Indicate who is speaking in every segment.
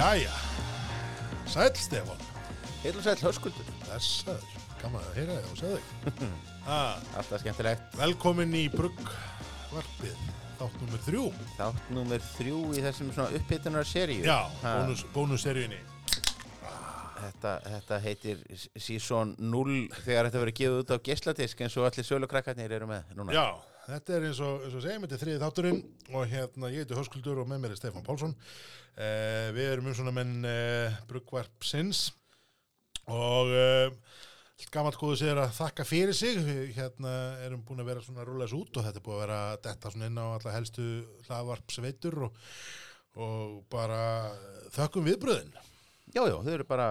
Speaker 1: Jæja, sæl Stefán,
Speaker 2: Heil og sæl höskuldur.
Speaker 1: blessaður, gaman að heyra þig og segja þig.
Speaker 2: Alltaf skemmtilegt.
Speaker 1: velkomin í Bruggvarpið, þátt nummer þrjú.
Speaker 2: Þátt númer þrjú í þessum svona upphitunar seríu.
Speaker 1: Já, bónus, bónusseríunni.
Speaker 2: Þetta, þetta heitir Season 0 þegar þetta verður gefið út á geisladisk eins og allir sölukrakkarnir eru með núna.
Speaker 1: Já, þetta er eins og, eins og segjum, þetta er þriði þátturinn og hérna ég heiti Höskuldur og með mér er Stefán Pálsson. Eh, við erum um svona menn eh, Bruggvarpsins og eh, gammalt góðu sér að þakka fyrir sig. Við hérna erum búin að vera svona þessu út og þetta er búin að vera detta svona inn á alla helstu hlaðvarpsveitur og, og bara þökkum viðbröðin.
Speaker 2: Já, já, þau eru bara,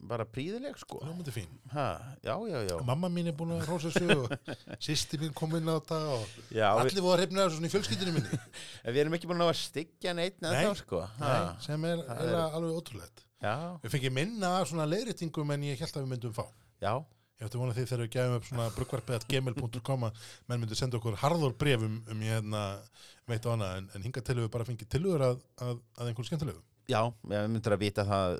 Speaker 2: bara príðileg sko.
Speaker 1: Það er myndi fín.
Speaker 2: Ha, já, já, já.
Speaker 1: Mamma mín er búin að rósa þessu og sýsti mín kom inn á þetta og
Speaker 2: Já, við,
Speaker 1: allir voru að hrifna þessu svona í fjölskyldinu minni.
Speaker 2: við erum ekki búin að styggja neitt
Speaker 1: Nei.
Speaker 2: neða þá sko. Ha,
Speaker 1: Nei, sem er,
Speaker 2: það
Speaker 1: er
Speaker 2: er-
Speaker 1: alveg ótrúlegt.
Speaker 2: Já,
Speaker 1: Við fengið minna svona leiðréttingum en ég held að við myndum fá.
Speaker 2: já,
Speaker 1: Ég ætti vona því þegar við gefum upp svona bruggvarpið.gmail.com að menn myndu senda okkur harður brefum um ég hérna veit á hana en, en hinga til við bara fengið tilugur að, að, að einhvern skemmtilegu.
Speaker 2: Já, við myndir að vita það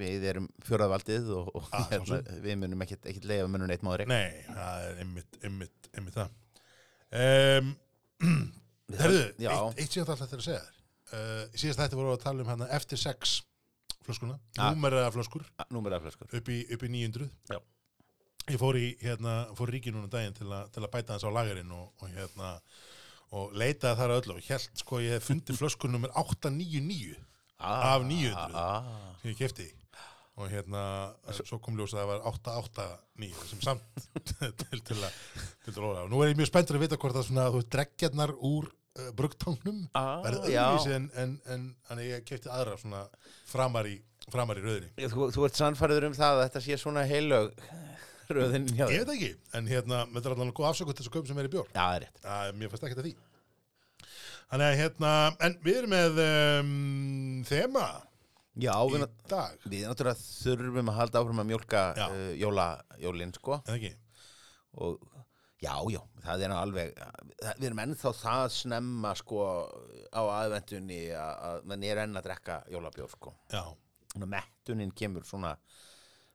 Speaker 2: við erum fjórðavaldið og, og
Speaker 1: Ah,
Speaker 2: hérna, við munum ekkit, ekkit leiða munum neitt máður
Speaker 1: Nei, það er einmitt það. Um, Herðu, eitt, eitt síðan alltaf þetta er að segja þér. Uh, síðast þetta voru að tala um hérna eftir sex flöskuna,
Speaker 2: Ah.
Speaker 1: númeraða flöskur
Speaker 2: Númer af flöskur.
Speaker 1: upp í, upp í 900.
Speaker 2: Já.
Speaker 1: Ég fór í, hérna, fór ríki núna um daginn til, a, til að bæta þess á lagarinn og, og hérna, og leitaði þar öllu og held, sko, ég hef fundið flöskur nummer 899
Speaker 2: Ah,
Speaker 1: af 900
Speaker 2: ah,
Speaker 1: sem ég kefti og hérna, svo kom ljós að það var 889 sem samt til, til að, til að lofa. Og nú er ég mjög spenntur að vita hvort að svona, þú dreggjarnar úr uh, bruggtangnum.
Speaker 2: Ah,
Speaker 1: verði
Speaker 2: já.
Speaker 1: öðruvísi en, en, en, en ég kefti aðra svona framar í, framar í rauðinni
Speaker 2: Þú, þú ert sannfæriður um það að þetta sé svona heilög hjá
Speaker 1: Ég veit ekki, en hérna, þetta er alveg góð afsökut til þessu kaup sem er í bjór.
Speaker 2: Já, það er rétt.
Speaker 1: að mér fannst ekki að því Þannig að hérna en við erum með um, þema
Speaker 2: Já,
Speaker 1: í
Speaker 2: við,
Speaker 1: dag
Speaker 2: við náttúrulega þurfum að halda áfram að mjólka
Speaker 1: Já.
Speaker 2: uh, jóla, jólinn, sko.
Speaker 1: eða ekki?
Speaker 2: Og já, já, það er nú alveg, það, við erum ennþá það snemma, sko, á aðvendunni að, að menn er enn að drekka jólabjór, sko.
Speaker 1: Já,
Speaker 2: Þannig að mettunin kemur svona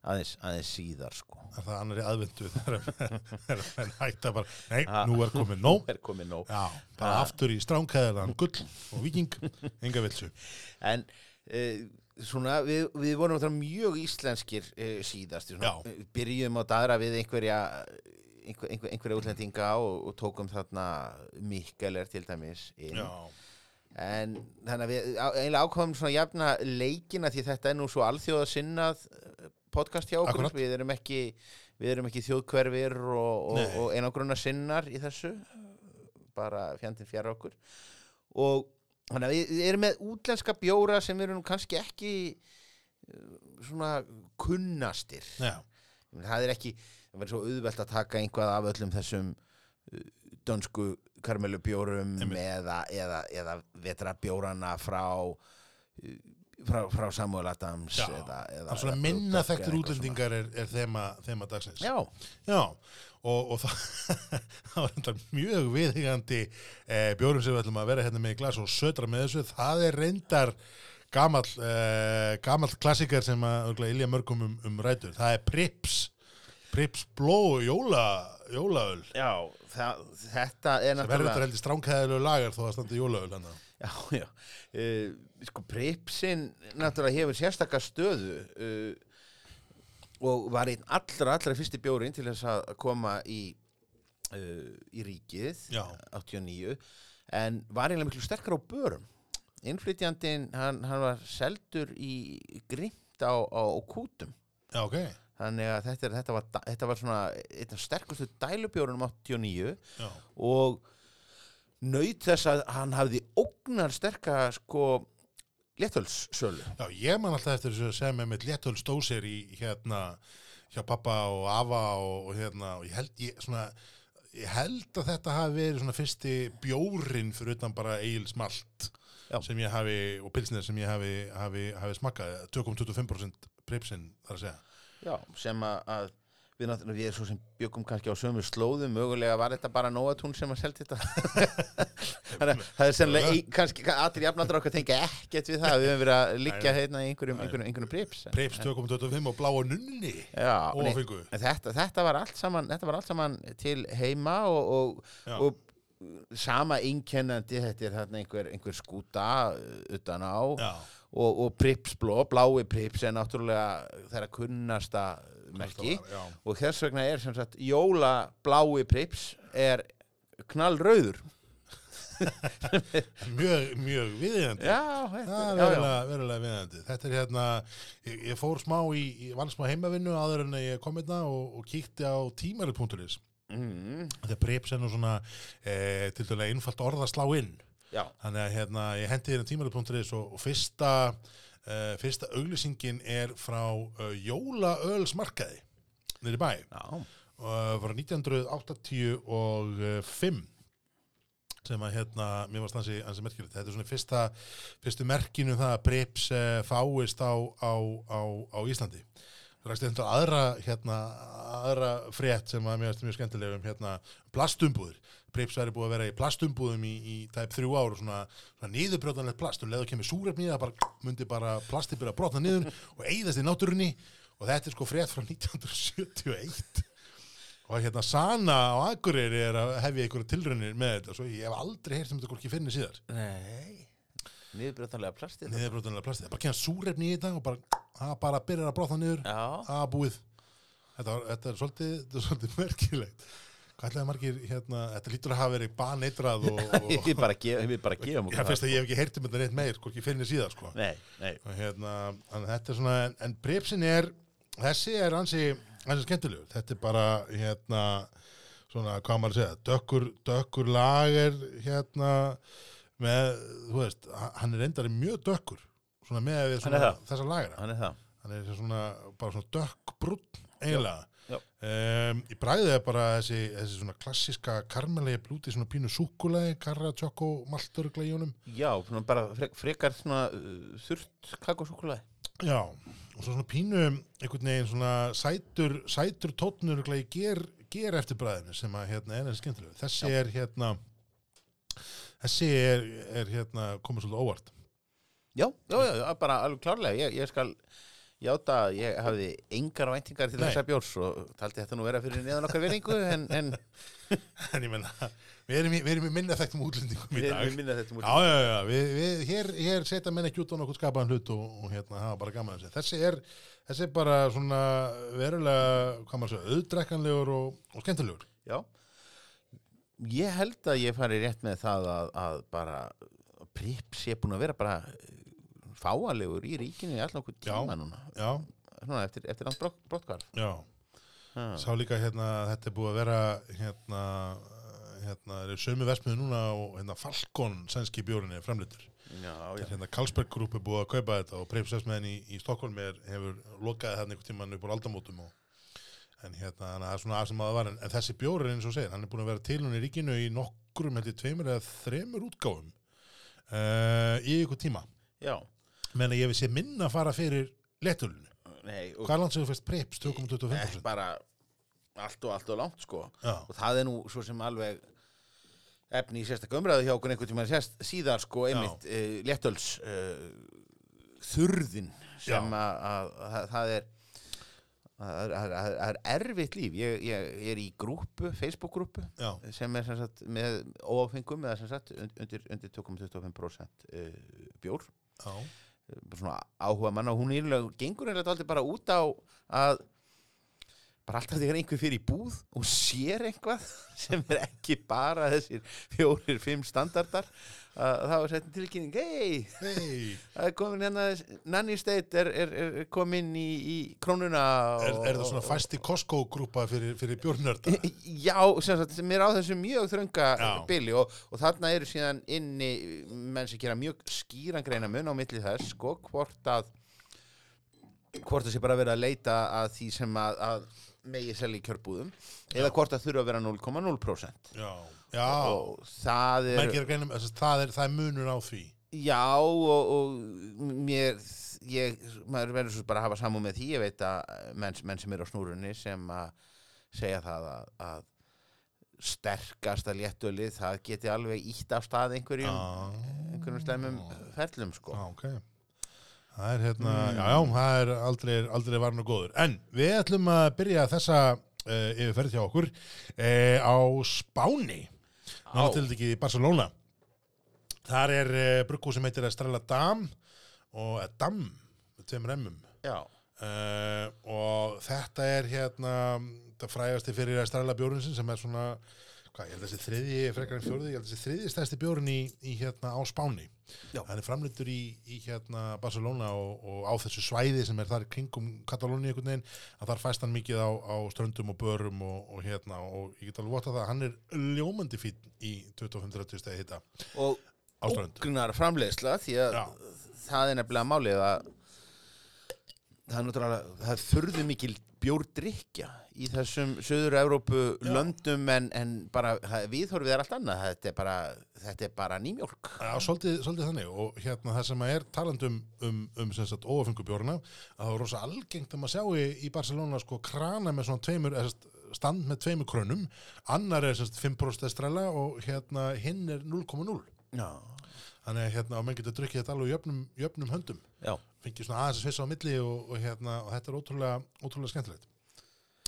Speaker 2: aðeins, aðeins síðar, sko.
Speaker 1: er það annari aðvendu þegar menn hætta bara Nei,
Speaker 2: Ha.
Speaker 1: nú er komið nóg
Speaker 2: er komið nóg.
Speaker 1: Já, bara
Speaker 2: Ha.
Speaker 1: aftur í stránkæðan gull og viking, enga vilsu
Speaker 2: En uh, svona, við, við vorum það mjög íslenskir uh, síðast. Svona, eh, Byrjum á daðra við einhverja, einhver, einhver, einhverja útlendinga og, og tókum þarna Mikkeler til dæmis inn.
Speaker 1: Já,
Speaker 2: En þannig að við eiginlega ákváðum svona jafna leikina því þetta er nú svo alþjóða sinnað podcast hjá okkur.
Speaker 1: Akkúrat.
Speaker 2: Við erum ekki, við erum ekki þjóðkverfir og, og, og einangrunna sinnar í þessu. Bara fjandinn fjara okkur. Og þannig að við, við erum með útlenska bjóra sem eru nú kannski ekki uh, svona kunnastir.
Speaker 1: já,
Speaker 2: Það er ekki, það verður svo auðvelt að taka einhvað af öllum þessum uh, dönsku karmelubjórum eða, eða, eða vetrabjórana frá, uh, frá, frá Samuel Adams
Speaker 1: Já.
Speaker 2: eða, eða,
Speaker 1: það
Speaker 2: eða
Speaker 1: minna þekktur útlendingar er, er þema, þema dagsins.
Speaker 2: Já,
Speaker 1: Já, og, og það, það var mjög viðhigandi eh, bjórum sem við ætlum að vera hérna með í glas og södra með þessu, það er reyndar gamall, eh, klassikar sem að ylja mörgum um, um rætur, það er Prips. Prips Bló jóla, jólaöl.
Speaker 2: Já það, þetta er
Speaker 1: sem verður
Speaker 2: náttúrulega
Speaker 1: þetta heldur stránkæðilegu lagar þó að standa jólaöl hann
Speaker 2: Já, já. Uh, sko, Pripsin náttúrulega hefur sérstakka stöðu uh, og var einn allra, allra fyrsti bjórin til þess að koma í, uh, í ríkið,
Speaker 1: Já.
Speaker 2: 89, en var eiginlega miklu sterkar á börum. Innflytjandinn, hann, hann var seldur í grimt á, á, á kútum.
Speaker 1: Já, ok,
Speaker 2: Þannig að þetta, er- þetta, var, þetta var svona einn af sterkustu dælubjórunum 89
Speaker 1: já,
Speaker 2: og naut þess að hann hafði ógnar sterka sko léttölssölu
Speaker 1: já, ég man alltaf eftir þessu sem er með léttöl stósir í hérna hjá pappa og afa og, og hérna og ég held, ég, svona, ég held að þetta hafi verið svona fyrsti bjórin fyrir utan bara Egil Smalt
Speaker 2: Já.
Speaker 1: sem ég hafi, og pilsnir sem ég hafi, hafi, hafi smakkað, 2,25% pripsin þar að segja.
Speaker 2: Já, sem að, að við, náttúrulega- við svo sem byggum kannski á sömu slóðum. Mögulega var þetta bara Nóatún sem að seldi þetta. Það er sennilega kannski allir jafnaldur okkar tengja ekkert við það við höfum verið að liggja hérna í einhverjum, einhverjum, einhverjum prips.
Speaker 1: Preps 2.25 og bláa nunni.
Speaker 2: Já,
Speaker 1: og
Speaker 2: þetta, þetta, var allt saman, þetta var allt saman til heima og, og, og sama einkennandi þetta er þarna einhver, einhver skúta utan á
Speaker 1: Já,
Speaker 2: og, og Prips bló, blái Prips er náttúrulega þeirra kunnasta merki.
Speaker 1: Var-
Speaker 2: og þess vegna er sem sagt jóla blái Prips er knallrauður.
Speaker 1: Mjög, mjög viðeigandi.
Speaker 2: Já, þetta,
Speaker 1: er verulega, verulega viðeigandi. Þetta er hérna, ég, ég fór smá í, í vann smá heimavinnu áður en ég kom hérna og, og kíkti á tímarit.is
Speaker 2: Mm,
Speaker 1: Þetta er Preps er nú svona e, til dæla einfalt orð að slá inn.
Speaker 2: Já,
Speaker 1: Þannig að hérna, ég hendi hérna tímarit.is og, og fyrsta, uh, fyrsta auglýsingin er frá uh, jólaölsmarkaði í bæ uh, frá 1985 sem að hérna, mér varst ansi, ansi merkilegt. Þetta er svona fyrsta, fyrstu merkinu það að Preps uh, fáist á, á, á, á Íslandi. Rækst eitthvað aðra, hérna, aðra frétt sem að mjög skemmtilega um hérna, plastumbúður. Preps væri búið að vera í plastumbúðum í, í tæp þrjú ár og svona, svona niðurbrjóðanlegt plast. Og leður kemur súrefni það bara, myndi bara plasti byrja að brotna niður og eyðast í náttúrunni. Og þetta er sko frétt frá 1971 og hérna Sana á Akureyri er að hefja einhverja tilraunir með þetta. Svo ég hef aldrei heyrt um þetta hvorki fyrir síðar.
Speaker 2: Nei niðurbrjóðanlega plastið
Speaker 1: niðurbrotunlega plastið, bara kemur súrefni í þetta og bara, það bara byrjar að brotna niður.
Speaker 2: Já,
Speaker 1: að búið. Þetta, þetta er svolítið, svolítið merkilegt. Hvað ætlaði margir hérna, þetta lítur að hafa verið baneitrað og, og
Speaker 2: ég vil bara gefa, ég
Speaker 1: já,
Speaker 2: okkur
Speaker 1: fyrst að ég hef ekki heyrt um þetta neitt meir hvorki fyrir síðar sko.
Speaker 2: Nei, nei,
Speaker 1: og hérna, að þetta er svona en, en brepsin er, þessi er ansi ansi skemmtilegur, þetta er bara hérna, svona hvað maður að segja, dökkur, dökkur lager hérna með, þú veist, hann er endari mjög dökkur, svona með svona, þessa lagera,
Speaker 2: hann er það.
Speaker 1: Hann er svona bara svona dökkbrútt eiginlega.
Speaker 2: Já.
Speaker 1: Um, í bræðið er bara þessi, þessi svona klassiska karmelegi blúti svona pínu súkulegi, karra, tjokko, malturugla í honum.
Speaker 2: Já, svona bara frek, frekar svona uh, þurrt kakosúkulæði
Speaker 1: Já, og svo svona pínu einhvern veginn svona sætur sætur tótnur í ger, ger eftir bræðinu sem að hérna er þessi skemmtilegu. Þessi er hérna þessi er, er hérna komið svolítið óvart
Speaker 2: já, já, já, bara alveg klárlega ég, ég skal játa að ég hafði engar væntingar til
Speaker 1: Nei.
Speaker 2: þessa bjórs og taldi þetta nú vera fyrir neðan okkar veringu en, en
Speaker 1: en ég menna, við erum í, við erum í minna þekkt um útlendingum í
Speaker 2: við,
Speaker 1: dag
Speaker 2: við minna þetta mútið
Speaker 1: Já, já, já, við, við, hér, hér setja menn ekki út á nokkuð skapaðan hlut og, og hérna hafa bara gaman að þessi. Þessi er, þessi er bara svona verulega, hvað maður segja, auðdrekkanlegur og, og skemmtilegur.
Speaker 2: Já Ég held að ég fari rétt með það að, að bara Prips er búin að vera bara eh, fáanlegur í ríkinu í allan okkur tíma
Speaker 1: Já.
Speaker 2: núna
Speaker 1: Já,
Speaker 2: Svona, eftir, eftir hans brott, brottkvarf
Speaker 1: já.
Speaker 2: ha.
Speaker 1: Sá líka hérna, þetta er búið að vera hérna, hérna, er sömu vesmiðu núna og hérna Falcon sænski bjórinni er er hérna Carlsberg Group er búið að kaupa þetta og Preipsvesmiðin í, í Stokkólmi hefur lokaði þarna einhvern tímann upp á aldamótum og en hérna, það er svona af sem að það var en, en þessi bjór er eins og segir, hann er búin að vera til hún í ríkinu í nokkrum, held ég, tveimur eða þremur útgáfum uh, í ykkur tíma.
Speaker 2: Já,
Speaker 1: menn að ég við sé minna að fara fyrir
Speaker 2: og
Speaker 1: Hvað þú fyrst? Preips,
Speaker 2: eh,
Speaker 1: 2,25%?
Speaker 2: bara allt og allt og langt sko.
Speaker 1: Já,
Speaker 2: og það er nú svo sem alveg efni í sérstak umræðu hjá okkur einhvern tímann sérst síðar sko einmitt uh, léttöls uh, þurðin sem að það er það er, er, er erfitt líf. Ég, ég er í grúpu, Facebook-grúpu sem er sem sagt með óáfengum eða sem sagt und- undir, undir 2,25% uh, bjór.
Speaker 1: Já,
Speaker 2: bara svona áhuga mann og hún er gengur eiginlega aldrei bara út á að bara alltaf þegar einhver fyrir í búð og sér eitthvað sem er ekki bara þessir fjórir, fimm standardar það var settin tilkynning hei,
Speaker 1: hei,
Speaker 2: það er komin hérna Nanny State er, er, er komin í, í krónuna
Speaker 1: er,
Speaker 2: og,
Speaker 1: er það svona fæsti Costco-grúpa fyrir, fyrir bjórnörda?
Speaker 2: Já, sem, sagt, sem er á þessu mjög þrönga bili og, og þarna eru síðan inni menn sem gera mjög skýran greina mun á milli þess, sko, hvort að hvort það sé bara verið að leita að því sem að, að megi selja í kjörbúðum eða hvort það þurfa að vera 0,0%
Speaker 1: Já, já,
Speaker 2: og það er
Speaker 1: greinum, það er, það er munur á því.
Speaker 2: Já, og, og mér, ég, maður verður svo bara að hafa samúð með því, ég veit að menn, menn sem eru á snúrunni sem að segja það að, að sterkasta léttölið, það geti alveg ítt af stað einhverjum, einhverjum slemmum ferlum, sko.
Speaker 1: Já, ok. Það er hérna,
Speaker 2: Mm.
Speaker 1: já, já, það er aldrei, aldrei varn og góður. En við ætlum að byrja þessa uh, yfirferð hjá okkur uh, á Spáni. Nána til þetta ekki í Barcelona. Þar er uh, brugghús sem heitir Estrella Dam og eh, Dam, með tveimur emmum. Uh, og þetta er hérna það frægasti fyrir Estrella bjórin sem er svona, hvað, ég held að þessi þriði frekar en fjórði, ég held að þessi þriði stærsti bjórin í, í hérna á Spáni
Speaker 2: Já.
Speaker 1: hann er framleitur í, í hérna Barcelona og, og á þessu svæði sem er þar kringum Katalóni einhvern veginn, að þar fæst hann mikið á, á ströndum og börum og, og hérna og ég get alveg það að hann er ljómandi fín í 25-30 stegi hitta
Speaker 2: og
Speaker 1: á strönd
Speaker 2: ógnar framleiðsla því að
Speaker 1: Já.
Speaker 2: það er nefnilega málið að það er náttúrulega, það er þurðu mikil bjórdrykja í þessum Suður-Európu
Speaker 1: Já.
Speaker 2: löndum en, en bara viðhorfið er allt annað. Þetta er bara, þetta er bara nýmjólk.
Speaker 1: Já, svolítið, svolítið þannig. Og hérna það sem er talandum um, um sem sagt óafengubjórna að það var rosa algengt um að sjá í, í Barcelona sko krana með svona tveimur stand með tveimur krönum. Annar er sem sagt 5% estrella og hérna hinn er 0,0
Speaker 2: Já,
Speaker 1: þannig að hérna menn getur drukkið þetta alveg jöfnum, jöfnum höndum.
Speaker 2: Já,
Speaker 1: fengið svona aðeins að svissa á milli og, og, hérna, og þetta er ótrúlega, ótrúlega skemmtilegt.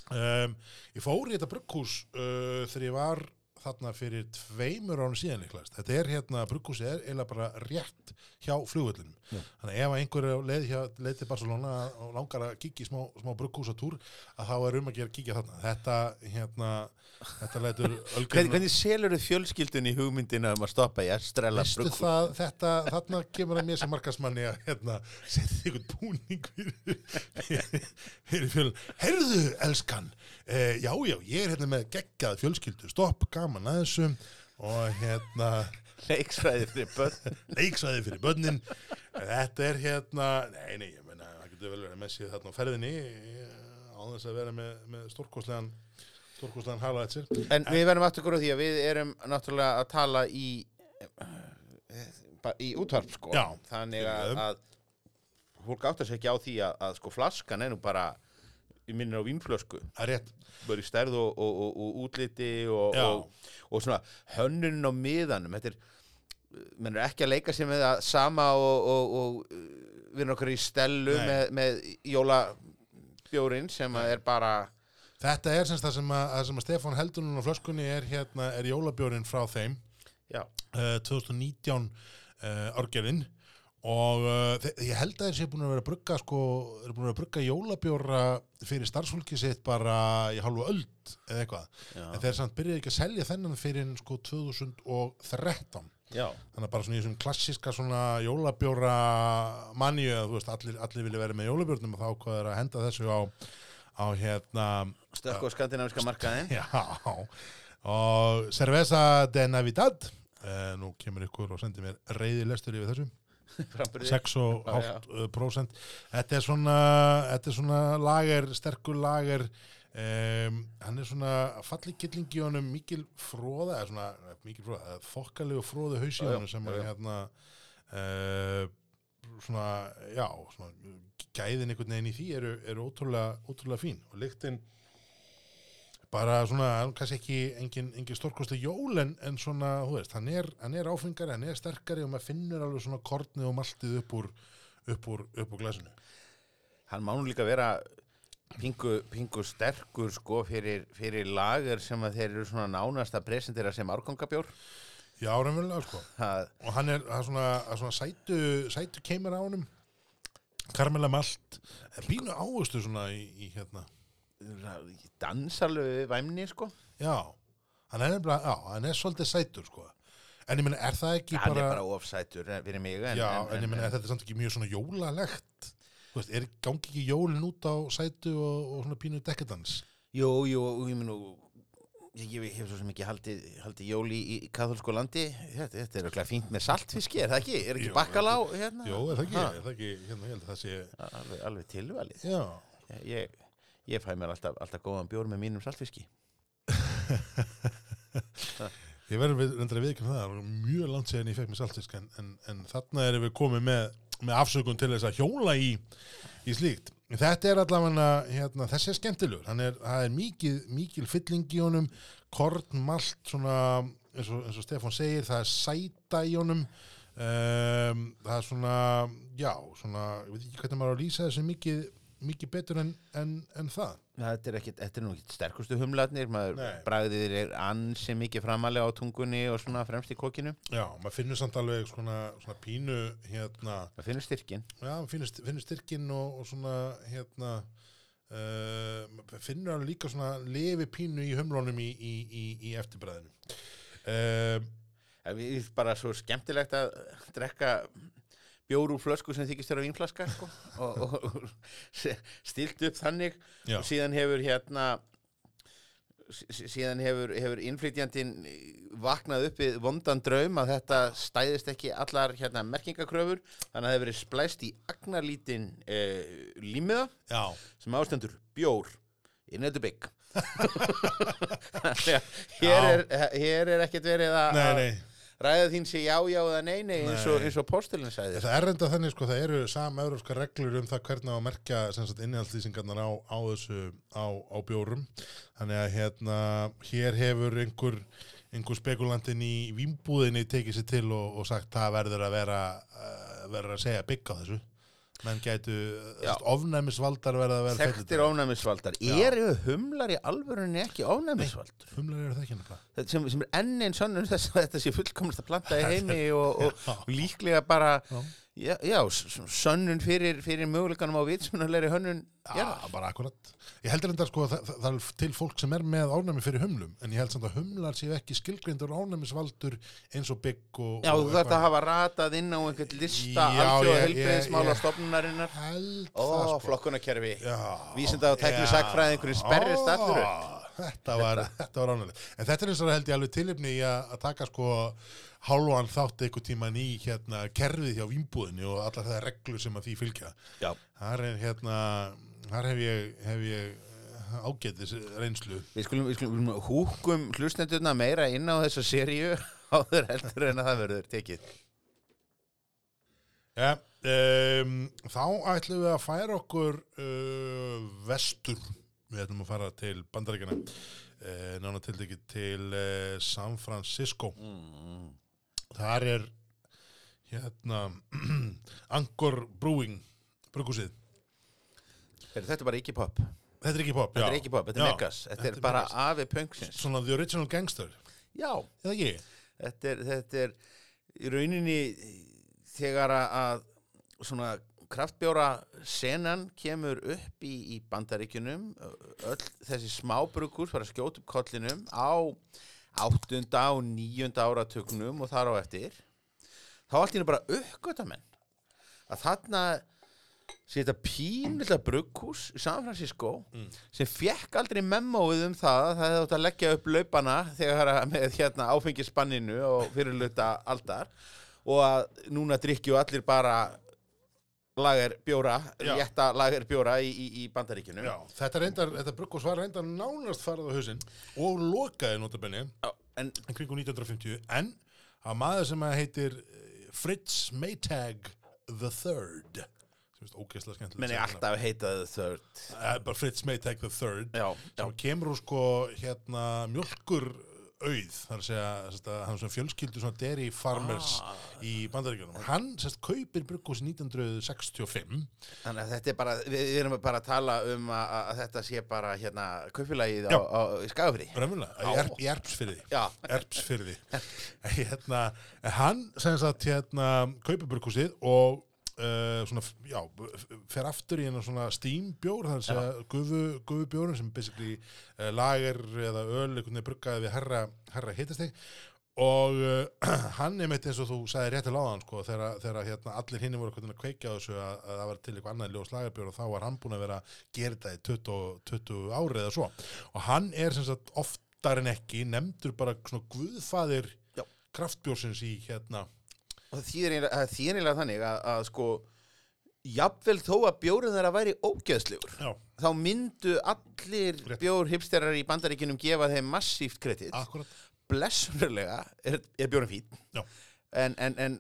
Speaker 1: Um, ég fór í þetta brugghús uh, þegar ég var þarna fyrir tveimur árum síðan líklegast. Þetta er hérna, brugghúsi er eiginlega bara rétt hjá flugvöllunum.
Speaker 2: Já.
Speaker 1: Þannig að ef að einhver er á leið, leið til Barcelona og langar að í smá, smá brugghúsatúr að þá er um að gera kíkja þarna. Þetta, hérna, þetta lætur
Speaker 2: Hvernig, hvernig selur þið fjölskyldun í hugmyndina um að stoppa í brugghús?
Speaker 1: það, þetta, þarna kemur að mér sem markasmanni að hérna, setja einhvern búning fyrir, fyrir fjöl. Herðu, elskan, eh, já, já, ég er hérna með geggjað fjölskyldu, stopp, gaman að þessu og hérna,
Speaker 2: Leiksfræði fyrir börn
Speaker 1: leiksvæði fyrir börnin. Þetta er hérna, nei, nei, ég meina, það getur vel verið með sér þarna á ferðinni eh, á þess að vera með, með stórkostlegan, stórkostlegan hala þetta sér.
Speaker 2: En við verðum aftur góður á því að við erum náttúrulega að tala í ba- í útvarp sko
Speaker 1: Já,
Speaker 2: þannig að, að fólk áttar sig ekki á því að, að sko flaskan er nú bara minnir á vínflösku.
Speaker 1: Er
Speaker 2: bara í stærð og, og, og, og útliti og,
Speaker 1: Já.
Speaker 2: og, og svona hönnun á miðanum. Þetta er er ekki að leika sér með það sama og, og, og uh, við erum okkur í stellu með, með jólabjórin sem að er bara
Speaker 1: Þetta er semst það sem að, það sem að Stefán heldur núna á flöskunni er hérna, er jólabjórinn frá þeim. uh, 2019 uh, árgerðin og uh, ég held að þeir séu búin að vera að brugga sko, þeir eru búin að vera að brugga jólabjóra fyrir starfsfólki sitt bara í hálfu öld eða eitthvað,
Speaker 2: já,
Speaker 1: en þeir samt byrjaði ekki að selja þennan fyrir sko 2013
Speaker 2: já,
Speaker 1: þannig að bara svona í þessum klassíska svona jólabjóra manju að þú veist, allir, allir vilja vera með jólabjórnum og þá hvað er að henda þessu á, á hérna
Speaker 2: stökku á skandinaviska markaðin
Speaker 1: Já, og Cerveza de Navidad uh, nú kemur ykkur og sendir mér reyði lestur yfir þessu 6,5% þetta er svona er svona lager, sterkur lager. Um, hann er svona falli gillingi í honum mikil fróða eða svona, eh, mikil fróða, eða þokkalegu fróðu haus í
Speaker 2: Já, já,
Speaker 1: honum sem
Speaker 2: já.
Speaker 1: hérna uh, svona, já svona, gæðin einhvern veginn í því eru, eru ótrúlega, ótrúlega fín. Og lyktin bara svona, kannski ekki engin, engin stórkosti jól en, en svona, þú veist, hann er, hann er áfengari, hann er sterkari og maður finnur alveg svona kornið og maltið upp úr, upp úr, upp úr glasinu.
Speaker 2: hann má nú líka vera pingu, pingu sterkur sko fyrir, fyrir lager sem að þeir eru svona nánast að presentera sem árgangabjór
Speaker 1: Já, raunverulega, sko.
Speaker 2: það,
Speaker 1: Og hann er, er svona, er svona sætu, sætu keimur á honum, karmela malt, pínu áhustu svona í, í hérna.
Speaker 2: Dansalögu væmni sko
Speaker 1: Já, hann er já, hann er svolítið sætur, sko. En ég meina, er það ekki
Speaker 2: hann
Speaker 1: bara...
Speaker 2: er bara ofsætur fyrir mig en,
Speaker 1: já, en, ég meina, er þetta samt ekki mjög svona jólalegt? Þú veist, er gangi ekki jólin út á sætu og, og svona pínu dekadans?
Speaker 2: jú, jú, ég minn nú ég, hef svo sem ekki haldið, haldið jól í, í kathólsku landi þetta, þetta er örugglega fínt með saltfiski, er það ekki? Er ekki
Speaker 1: Jú,
Speaker 2: bakkalá hérna?
Speaker 1: Jó, er það ekki? Er það ekki, hérna, það sé...
Speaker 2: alveg, alveg tilvalið
Speaker 1: Já,
Speaker 2: ég, ég fæ mér alltaf, alltaf góðan bjór með mínum saltfiski.
Speaker 1: Ég verður við, reyndar að viðkynna það, mjög langt séðan ég fekk mér saltfisk en, en, en þarna erum við komið með, með afsökun til þess að hjóla í, í slíkt. Þetta er allavega, hérna, þessi er skemmtilegur, er, það er mikið, mikil fylling í honum, korn, malt, svona, eins og, og Stefán segir, það er sæta í honum, um, það er svona, já, svona, ég veit ekki hvernig maður á að lýsa þessu mikið, mikið betur en, en, en það.
Speaker 2: Þetta er, ekki, þetta er nú ekki sterkustu humlarnir, maður bragðið er ansi mikið framalega á tungunni og svona fremst í kokinu.
Speaker 1: Já, maður finnur samt alveg svona, svona pínu, hérna,
Speaker 2: Það finnur styrkin.
Speaker 1: Já, finnur, finnur styrkin og, og svona hérna uh, finnur alveg líka svona lefi pínu í humlónum í, í, í, í eftirbræðinu uh,
Speaker 2: Það er bara svo skemmtilegt að drekka bjór úr flösku sem þykist þér á vínflaska sko, og, og, og stilt upp þannig.
Speaker 1: Já.
Speaker 2: og síðan hefur hérna sí- síðan hefur, hefur innflytjandinn vaknað upp við vondan draum að þetta stæðist ekki allar hérna merkingakröfur þannig að það hefur verið splæst í agnarlítinn eh, límiða
Speaker 1: Já,
Speaker 2: sem ástendur bjór in the big. Þannig að hér hér er ekkert verið að ræða þín sé já, já eða nei, nei eins og,
Speaker 1: Nei.
Speaker 2: eins og postulinn sagði.
Speaker 1: Það er reynda þannig sko, það eru sameurópska reglur um það hvernig að merkja innihaldlýsingarnar á, á þessu á, á bjórum. Þannig að hérna hér hefur einhver, einhver spekulantin í výmbúðinni tekið sér til og, og sagt það verður að vera uh, verður að segja bygg á þessu menn gætu, ofnæmisvaldar verða að vera
Speaker 2: Þekktir ofnæmisvaldar. Eru humlar í alvörunni ekki ofnæmisvaldur?
Speaker 1: Humlar eru það ekki
Speaker 2: Þetta sem, sem er enn einn sönnun þess að þetta sé fullkomnast að planta í heimi og, og, og líklega bara
Speaker 1: Já.
Speaker 2: Já, já sönnun fyrir, fyrir möguleikanum á vitsmunalegri hönnun
Speaker 1: Já,
Speaker 2: jarðar.
Speaker 1: bara akkurat. Ég heldur enda sko að það, það, það er til fólk sem er með ánæmi fyrir humlum, en ég held samt að humlar séu ekki skilgreindur ánæmisvaldur eins og bygg og...
Speaker 2: Já,
Speaker 1: og
Speaker 2: þú þarft að hafa ratað inn á einhvern lista alþjóða
Speaker 1: ég-
Speaker 2: stofnunarinnar
Speaker 1: Held
Speaker 2: Ó,
Speaker 1: það sko.
Speaker 2: flokkunarkerfi
Speaker 1: Já.
Speaker 2: Vísinda- og tæknisakfræðingurinn sperrist
Speaker 1: Ó,
Speaker 2: allur upp.
Speaker 1: Þetta var, þetta var ánægilegt. En þetta er eins og held ég alveg tilefni í að taka sko hálfan þátt einhver tíman í hérna kerfið hjá vínbúðinni og allar það reglur sem að því fylgja.
Speaker 2: Já.
Speaker 1: Þar er hérna, þar hef ég, hef ég eh, ágætis reynslu.
Speaker 2: Við skulum, við skulum húkum hlustendurna meira inn á þessa seríu áður heldur en að það verður tekið.
Speaker 1: Ja, um, þá ætlum við að færa okkur uh, vestur. Við ætlum að fara til bandaríkjana, uh, nána til til uh, San Francisco.
Speaker 2: Mm.
Speaker 1: Þar er hérna Angkor Brewing.
Speaker 2: Heyrðu, Þetta er bara ekki pop.
Speaker 1: Þetta er ekki pop,
Speaker 2: Þetta
Speaker 1: já.
Speaker 2: er ekki pop, þetta er megas. Þetta
Speaker 1: þetta
Speaker 2: er bara afi punksins.
Speaker 1: Svona the original gangster,
Speaker 2: Já,
Speaker 1: eða ekki?
Speaker 2: þetta er, þetta er í rauninni þegar að- svona kraftbjóra senan kemur upp í, í bandaríkjunum öll þessi smábrukur fara að skjóta upp kollinum á áttunda og níunda áratugnum og þar á eftir þá allt í henni bara uppgöta menn að þarna sé þetta pínlilla brugghús í San Francisco
Speaker 1: Mm.
Speaker 2: sem fekk aldrei memóið um það að það hefði átt að leggja upp laupana þegar að með hérna áfengisspanninu og fyrirluta aldar og að núna drikkju allir bara lager bjóra,
Speaker 1: Já.
Speaker 2: létta lager bjóra í, í, í bandaríkjunum.
Speaker 1: Já, þetta reyndar, þetta brugghús var reyndar nánast farið á hausinn og lokaði notabenni
Speaker 2: en
Speaker 1: kringum 1950 en að maður sem að heitir eh, Fritz Maytag the Third ógeðslega skemmtilegt
Speaker 2: menn ég alltaf heitaði third.
Speaker 1: Eh, bara Fritz Maytag the Third.
Speaker 2: Já, já,
Speaker 1: sem kemur úr sko hérna mjölkur auð þar að segja sérst, að hann svona fjölskyldu svona dairy farmers
Speaker 2: Ah.
Speaker 1: í bandaríkjunum. Hann sérst kaupir brugghús 1965
Speaker 2: þannig að þetta er bara við, við erum bara að tala um að, að þetta sé bara hérna kaupilagið á, á, Skagafri
Speaker 1: Ræmulega, í, erpsfyrði erpsfyrði hérna, hann sem sagt hérna kaupir brugghúsið og uh, svona, já, fer aftur í hennar svona steambjór, er að segja gufu, gufubjórun sem basically uh, lager eða öl, einhvern veginn bruggaði við herra, herra hitasteg og uh, hann er meitt eins og þú sagði rétt til áðan sko, þegar, þegar hérna, allir hinni voru að kveikja á þessu að, að það var til eitthvað annað ljós lagerbjór og þá var hann búin að vera þetta í 20, 20 ári eða svo. Og hann er sem sagt oftar en ekki nefndur bara svona guðfaðir kraftbjórsins í hérna
Speaker 2: og það þýðir eiginlega- þannig að, að sko jafnvel þó að bjórið þeirra væri ógeðslegur
Speaker 1: já,
Speaker 2: þá myndu allir bjórhipsterar í bandaríkinum gefa þeim massíft kredit.
Speaker 1: Akkurat
Speaker 2: blessunarlega er, er bjórinn fín
Speaker 1: Já.
Speaker 2: en, en, en,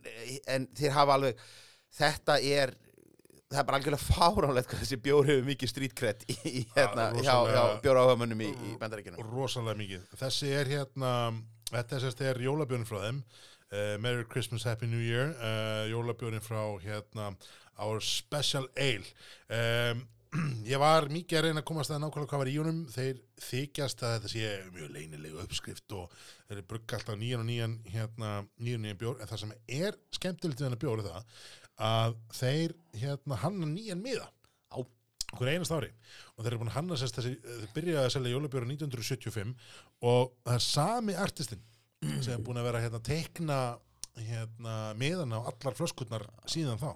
Speaker 2: en þeir hafa alveg þetta er það er bara algjörlega fáránlegt hvað þessi bjór hefur mikið streetkred í, hérna, hjá, hjá bjóráhugamönnum í, í bandaríkjunum.
Speaker 1: Rosalega mikið. Þessi er hérna, þetta er sérst er jólabjörn frá þeim, uh, Merry Christmas, Happy New Year, uh, jólabjörn frá hérna, Our Special Ale. Um, ég var mikið að reyna að komast að nákvæmlega hvað var í honum, þeir þykjast að þetta sé mjög leynilega uppskrift og þeir eru brugga alltaf nýjan og nýjan, hérna, nýjan nýjan bjór, en það sem er skemmtilegt við hennar bjór er það að þeir hérna hanna nýjan miða
Speaker 2: Á.
Speaker 1: okkur einast ári og þeir eru búin að hanna sérst þessi, þeir byrjaði að selja jólabjóra 1975 og það er sami artistinn sem er búin að vera hérna teikna hérna miðana á allar flöskurnar síðan þá.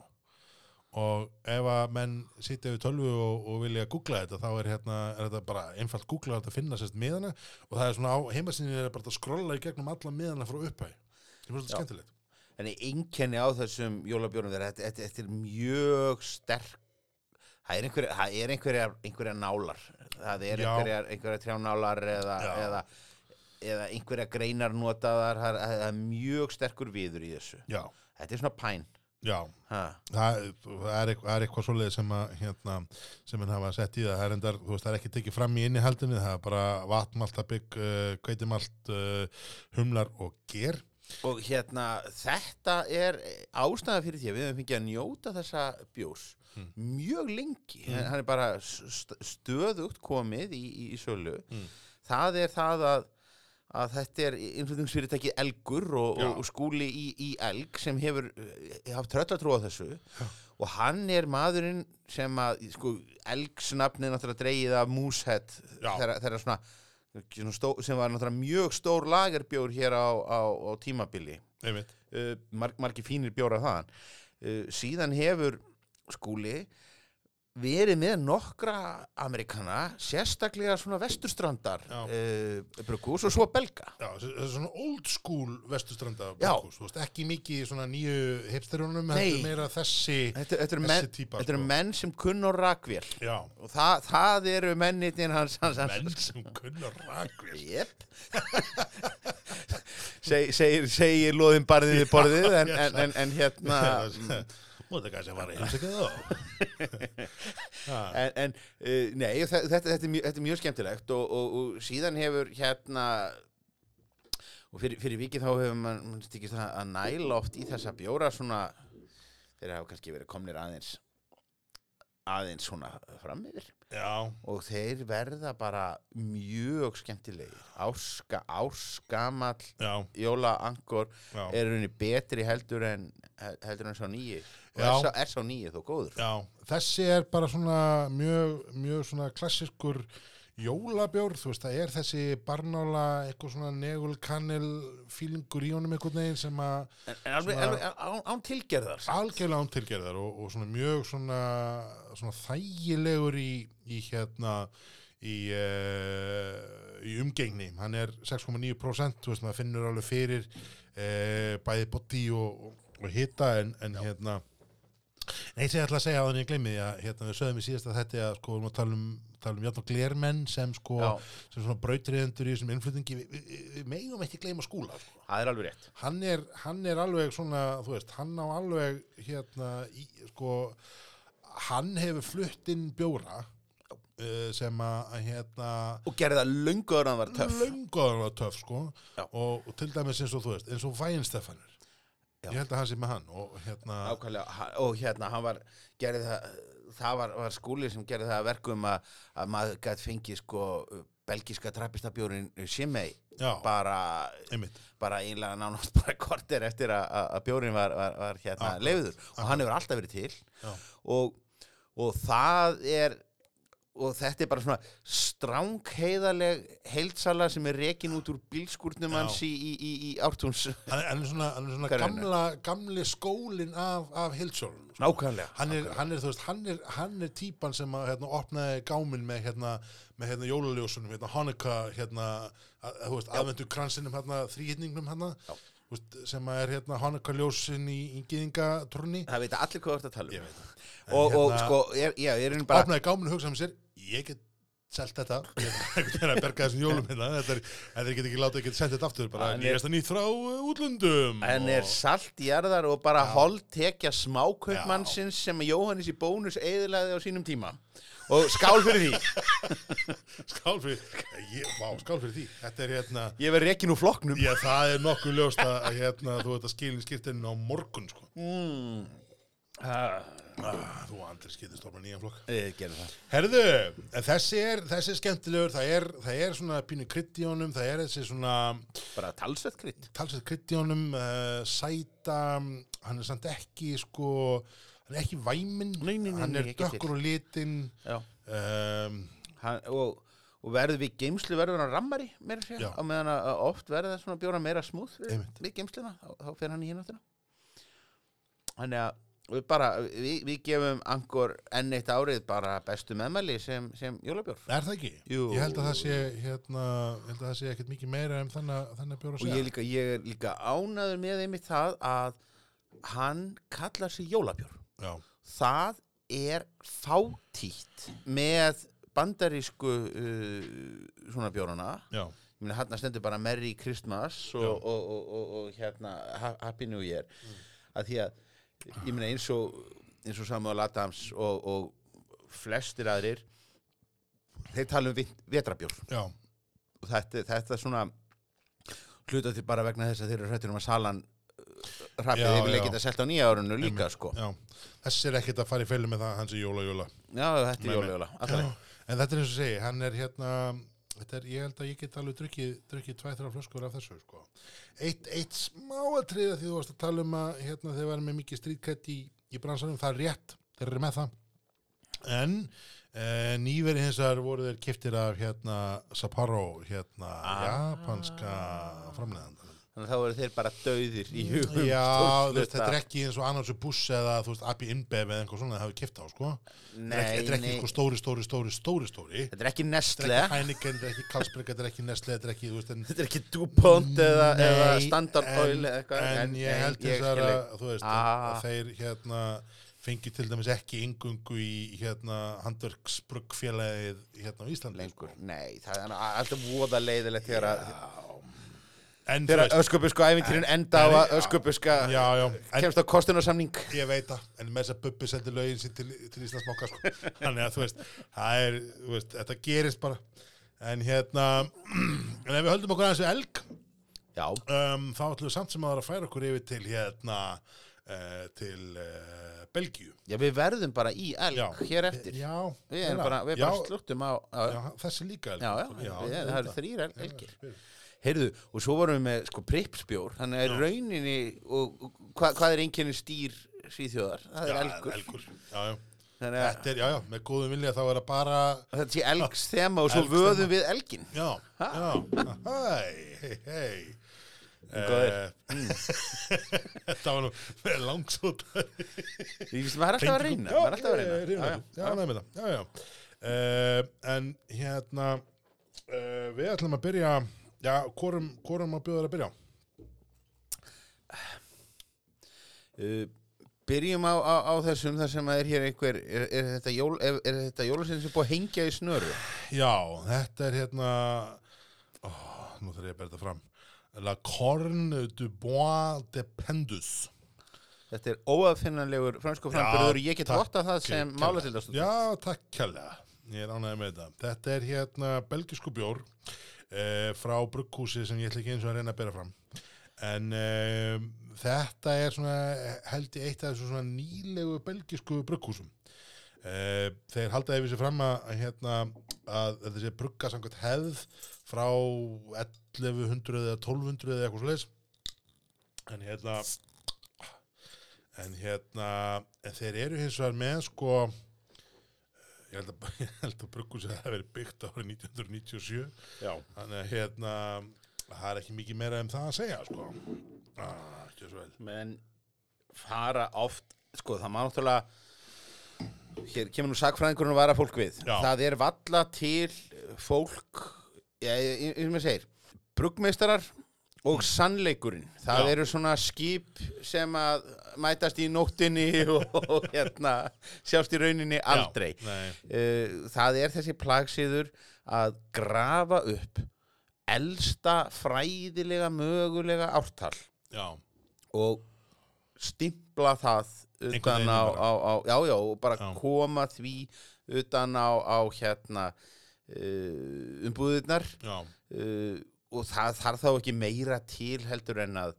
Speaker 1: Og ef að menn sitja við tölvu og, og vilja googla þetta þá er hérna er þetta bara einfalt googla þetta að finna sérst miðana. Og það er svona á heimasinni er bara að skrolla í gegnum alla miðana frá upphæ það er svolítið skemmtilegt.
Speaker 2: En einkenni á þessum jólabjórnum þeirra, þetta, þetta, þetta er mjög sterk það er einhverja, það er einhverja, einhverja nálar. Það er einhverja, trjánálar eða, eða, eða einhverja greinar notaðar það er, er mjög sterkur viður í þessu
Speaker 1: já,
Speaker 2: þetta er svona pæn
Speaker 1: já,
Speaker 2: ha.
Speaker 1: það, er, það er eitthvað svoleið sem að hérna, sem hann hafa sett í það það er, endar, veist, það er ekki tekið fram í innihaldinu það er bara vatn, maltabygg, uh, kveitimalt uh, humlar og ger
Speaker 2: og hérna þetta er ástæða fyrir því að við höfum fengið að njóta þessa bjós
Speaker 1: Mm.
Speaker 2: mjög lengi
Speaker 1: Mm.
Speaker 2: hann er bara st stöðugt komið í, í, í sölu
Speaker 1: Mm.
Speaker 2: það er það að að þetta er innflutningsfyrirtæki Elgur og,
Speaker 1: Já.
Speaker 2: og, skúli í, í Elg sem hefur eh, haft tröllatrú á þessu. Og hann er maðurinn sem að sko, Elgs nafni er náttúrulega dreigið af Moosehead
Speaker 1: Já.
Speaker 2: þeirra, svona, svona sem var náttúrulega mjög stór lagerbjór hér á, á, á tímabili. Uh, mar margir fínir bjórar þaðan. Uh, síðan hefur skúli verið með nokkra amerikana, sérstaklega svona vesturstrandar uh, brukus og svo belga.
Speaker 1: Já, er svona old school vestustranda
Speaker 2: Já.
Speaker 1: bókus, þú veist, ekki mikið í svona nýju hipsterunum, þetta er meira þessi
Speaker 2: þetta, þetta
Speaker 1: þessi
Speaker 2: menn,
Speaker 1: típa
Speaker 2: þetta eru
Speaker 1: sko.
Speaker 2: menn sem kunn og rakvél.
Speaker 1: Já,
Speaker 2: og það, það eru mennitin hans, hans, hans
Speaker 1: menn sem kunna rakvél.
Speaker 2: Jep. Seg, segir, segir loðin barðið við borðið en, en, en, en hérna
Speaker 1: og það kannski að fara að heimsækja þá
Speaker 2: en, en uh, nei, þetta, þetta, þetta, er mjög, þetta er mjög skemmtilegt og, og, og síðan hefur hérna og fyrir, fyrir vikið þá hefur mann man stikist að, að næla oft í þessa bjóra svona þeir hafa kannski verið komnir aðeins aðeins svona fram yfir.
Speaker 1: Já,
Speaker 2: og þeir verða bara mjög skemmtilegir. Áska, áskamall
Speaker 1: já,
Speaker 2: jólaangor
Speaker 1: já,
Speaker 2: er rauninni betri heldur en heldur en sá nýji og er sá, er nýji þó góður.
Speaker 1: Já. Þessi er bara svona mjög, mjög svona klassiskur jólabjór, þú veist, það er þessi barnála, eitthvað svona negulkannel fílingur í honum einhvern veginn sem að
Speaker 2: en, alveg, alveg án, án tilgerðar
Speaker 1: algjörlega ántilgerðar og, og svona mjög svona, svona þægilegur í, í hérna í, uh, í umgengni. Hann er 6,9% þú veist maður finnur alveg fyrir uh, bæði body og, og, hita en, en hérna sem ég ætla að segja á þannig ég gleymi því að hérna, við sögðum í síðasta þetta að sko við erum að tala um, tala um játn og glermenn sem sko sem svona brautriðendur í þessum innflutningi við, við, við megum ekki gleyma skúla sko.
Speaker 2: Það er alveg rétt.
Speaker 1: Hann er, hann er alveg svona, þú veist, hann á alveg hérna, í, sko hann hefur flutt inn bjóra uh, sem að að, hérna
Speaker 2: og gerði það lönguður hann var töff.
Speaker 1: lönguður var töff, sko. Og, og til dæmis eins og þú veist, eins og Væn Stefanur
Speaker 2: Já.
Speaker 1: ég held að hann sé með hann og hérna,
Speaker 2: Ákvæmlega, og hérna hann var gerði það, það var, var skúli sem gerði það að verkum að, að maður gætt fengið sko belgíska trappistabjórin Shimei bara, bara einlega nánast bara korter eftir að, bjórin var, var, var hérna leiður og hann hefur alltaf verið til. Og, og það er og þetta er bara svona strangheiðaleg heildsala sem er rekin út úr bílskúrnum
Speaker 1: Já.
Speaker 2: hans í, í, í, í ártúns
Speaker 1: hann er, svona, hann er svona gamla, gamli skólin af, af Hildsjólun sko.
Speaker 2: nákvæmlega
Speaker 1: hann er, hann er, veist, hann er, hann er típan sem að hérna, opnaði gáminn með hérna, með hérna jólaljósunum, hérna Hanukkah hérna, að, þú veist, aðvendu kransinum hérna, þrýhitningnum hérna
Speaker 2: Já.
Speaker 1: sem að er hérna Hanukkah ljósin í, í gýðingatrunni
Speaker 2: það veit allir hvað þú ert að tala um og, og
Speaker 1: hérna-
Speaker 2: sko, er, já, ég er einu bara
Speaker 1: opnaði hugsaði með sér ég get selt þetta. Ég er að berga þessum jólum hérna. Þetta er, þetta er get ekki látið að geta sent þetta aftur. Bara
Speaker 2: Hann er-
Speaker 1: nýjasta nýtt frá uh, útlöndum.
Speaker 2: En er
Speaker 1: og-
Speaker 2: salt jarðar og bara hold tekja smákaupmannsins sem Jóhannes í bónus eðilaði á sínum tíma? Og skál fyrir því.
Speaker 1: Skál fyrir ég, vá, skál fyrir því. Þetta er hérna
Speaker 2: Ég verð rekin úr flokknum.
Speaker 1: Já, það er nokkuð ljóst að að, hérna, þú ert að skilin skiptinu á morgun sko.
Speaker 2: mm. ah,
Speaker 1: ah, Þú Andri skiptist orma nýjan flokk.
Speaker 2: Ég gerði það.
Speaker 1: Herðu, þessi er, þessi er skemmtilegur það er, það er svona pínu krydd í honum það er þessi svona
Speaker 2: Bara talsvett krydd.
Speaker 1: talsett krydd í honum uh, sæta, hann er samt ekki sko, hann er ekki væminn
Speaker 2: Nei, nei, nei,
Speaker 1: hann
Speaker 2: nei,
Speaker 1: er
Speaker 2: ekki
Speaker 1: dökkur og litinn
Speaker 2: Já.
Speaker 1: um,
Speaker 2: Hann, og, og verður við geimslu verður hann rammari meira að
Speaker 1: Já.
Speaker 2: á meðan að að oft verður það svona bjóra meira smúð við,
Speaker 1: Einmitt.
Speaker 2: við geimsluna, þá, þá fer hann í hináttina þannig að við bara, við, við gefum angor enn eitt árið bara bestu meðmæli sem, sem jólabjór.
Speaker 1: Er það ekki?
Speaker 2: Jú.
Speaker 1: Ég held að það sé hérna, held að það sé ekkert mikið meira um þannig, þannig bjóra að
Speaker 2: og ég
Speaker 1: segja.
Speaker 2: er líka, ég er líka ánaður með einmitt það að hann kallar sig jólabjór.
Speaker 1: Já,
Speaker 2: það er fátítt með bandarísku uh, svona bjórana.
Speaker 1: Já,
Speaker 2: meina hann stendur bara Merry Christmas og, og, og, og, og hérna Ha- Happy New Year. Að því að ég meina eins og eins og Samuel Adams og, og flestir aðrir þeir tala um vit- vetrabjór
Speaker 1: já,
Speaker 2: og þetta, þetta svona hluta til bara vegna þess að þeir eru hrættur um að salan þeir vilja
Speaker 1: já.
Speaker 2: geta selt á nýja árunu líka sko.
Speaker 1: Þessi er ekkert að fara í feilu með það, hans er jóla, jóla.
Speaker 2: já, þetta er jólajóla alltaf
Speaker 1: En þetta er eins og segi, hann er hérna, er, ég held að ég get alveg drukkið, drukkið tvæ, þrjá flöskur af þessu, sko. Eitt, eitt smáatriða því þú varst að tala um að, hérna, þeir varum með mikið strítkett í, í bransanum, það er rétt, þeir eru með það. En e, nýveri hins vegar voru þeir kiftir af, hérna, Sapporo, hérna,
Speaker 2: Ah.
Speaker 1: japanska framleiðandanum.
Speaker 2: Þannig að þá eru þeir bara dauðir í hugum
Speaker 1: Já, veist, þetta er ekki eins og annars buss eða, þú veist, Abi Inbev eða einhver svona það hafi kipt á, sko.
Speaker 2: Nei,
Speaker 1: þetta er ekki sko stóri, stóri, stóri, stóri, stóri.
Speaker 2: þetta er ekki
Speaker 1: Þetta er
Speaker 2: Nestle
Speaker 1: ekki Heineken, þetta er ekki Carlsberg, þetta er ekki Nestle, þetta er ekki, þú veist, en...
Speaker 2: þetta er ekki DuPont eða, eða Standard
Speaker 1: en-
Speaker 2: Oil eða eitthvað
Speaker 1: En ég held þess að, þú veist,
Speaker 2: Ah.
Speaker 1: að þeir, hérna, fengi til dæmis ekki yngungu í, hérna, handverksbruggfélagið, hérna á Íslandi.
Speaker 2: lengur, nei, það er alltaf voða leiðilegt þegar að þegar öskubusku æfintýrin enda á
Speaker 1: Nei,
Speaker 2: að öskubuska
Speaker 1: en
Speaker 2: kemst á kostunarsamning.
Speaker 1: Ég veit það, en með þess að Bubbi sendi lögin sín til, til Íslandsmokka, sko. Þannig að, þú veist, það er, veist, þetta gerist bara. En hérna, en ef við höldum okkur aðeins við elg, um, þá ætlum við samt sem að það er að færa okkur yfir til hérna uh, til uh, Belgíu.
Speaker 2: Já, við verðum bara í elg
Speaker 1: Já.
Speaker 2: hér eftir.
Speaker 1: Já,
Speaker 2: við bara, við bara sluttum á, á
Speaker 1: já, þessi líka elg.
Speaker 2: Það eru þrýr el- elgir heyrðu, og svo vorum við með sko pripsbjór þannig að rauninni og, og hva, hvað er einkenni stýr svíþjóðar, það er elgur,
Speaker 1: elgur. Já, já.
Speaker 2: þannig að
Speaker 1: Þetta er, já, já, með góðum vilja þá er það bara
Speaker 2: þetta sé elgs þema og svo vöðum við elgin.
Speaker 1: Já, já, hei, hei, hei. Eh, Þetta var nú langsótt.
Speaker 2: Ég finnst maður er alltaf að reyna maður er alltaf að reyna.
Speaker 1: Já, með það. Já, já. Uh, En hérna uh, Við ætlum að byrja Já, hvorum, hvorum að bjóða þér að byrja?
Speaker 2: Uh, byrjum á, á, á þessum þar sem að er hér einhver er, er þetta, jól, þetta jólasinn sem búið að hengja í snöru?
Speaker 1: Já, þetta er hérna ó, Nú þarf ég að þetta fram. La Corne du Bois de Pendus.
Speaker 2: Þetta er óaðfinnanlegur fransku frambyrður og ég get
Speaker 1: takk,
Speaker 2: votta það sem
Speaker 1: kærlega.
Speaker 2: málatildastund
Speaker 1: Já, takk kjærlega Ég er ánægði með þetta. Þetta er hérna belgisku bjór eh, frá brugghúsi sem ég ætla ekki eins og að reyna að bera fram. En eh, þetta er svona held ég eitt af þessu svona nýlegu belgisku brugghúsum. Eh, þeir halda yfir sér fram að, hérna, að sé brugga samkvæmt hefð frá 1100 eða 1200 eða eitthvað svoleiðis. En hérna en hérna en þeir eru hins vegar með sko ég held að, að brugghúsið hafi verið byggt árið 1997
Speaker 2: Já.
Speaker 1: þannig að hérna það er ekki mikið meira um það að segja sko ah, ekki svo vel
Speaker 2: menn fara oft sko það má náttúrulega hér kemur nú sakfræðingurinn að vara fólk við
Speaker 1: Já.
Speaker 2: það er valla til fólk ég, ég, ég, ég segir bruggmeistarar og sannleikurinn. Það
Speaker 1: Já.
Speaker 2: eru svona skip sem að mætast í nóttinni og, og hérna sjást í rauninni aldrei.
Speaker 1: Já.
Speaker 2: Eh, það er þessi plagsíður að grafa upp elsta fræðilega mögulega ártal.
Speaker 1: Já,
Speaker 2: og stimpla það utan á, á, á já, já, og bara koma því utan á, á hérna umbúðirnar.
Speaker 1: Já,
Speaker 2: uh, og það þarf þá ekki meira til heldur en að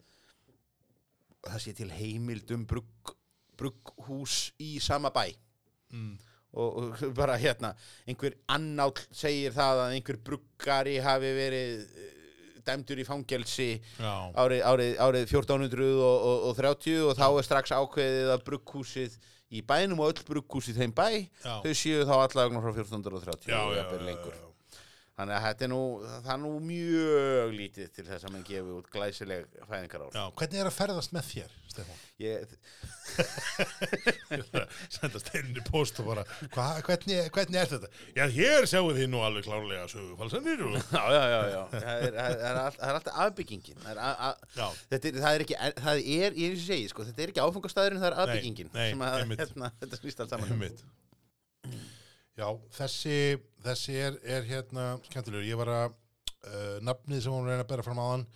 Speaker 2: það sé til heimild um brugg, brugghús í sama bæ.
Speaker 1: Mm,
Speaker 2: og, og bara hérna einhver annáll segir það að einhver bruggari hafi verið eh, dæmdur í fangelsi árið, árið, árið 1430 og þá er strax ákveðið að brugghúsið í bænum og öll brugghúsið þeim bæ
Speaker 1: já,
Speaker 2: þau séu þá allavega frá 1430
Speaker 1: já,
Speaker 2: og jafnvel
Speaker 1: já,
Speaker 2: lengur. Þannig að þetta er nú, það er nú mjög lítið til þess að mann gefi út glæsileg fæðingarár
Speaker 1: Já, hvernig er að ferðast með þér, Stefán?
Speaker 2: ég,
Speaker 1: Senda steininni post og bara, hva, hvernig, hvernig er þetta? Já, hér sjáu þið nú alveg klárlega sögufalsanir og...
Speaker 2: já, já, já, já. Það, er, það, er, all- það er alltaf afbyggingin það er, að, að,
Speaker 1: Já,
Speaker 2: þetta er, það er ekki það er, ég segi, sko, þetta er ekki áfangastæðurinn það er
Speaker 1: Nei,
Speaker 2: afbyggingin
Speaker 1: nei,
Speaker 2: sem að,
Speaker 1: einmitt.
Speaker 2: hérna, þetta snýst allt saman um.
Speaker 1: einmitt. Já, þessi, þessi er, er hérna skemmtilegur. Ég var að, uh, nafnið sem hún reyna að bera fram áðan,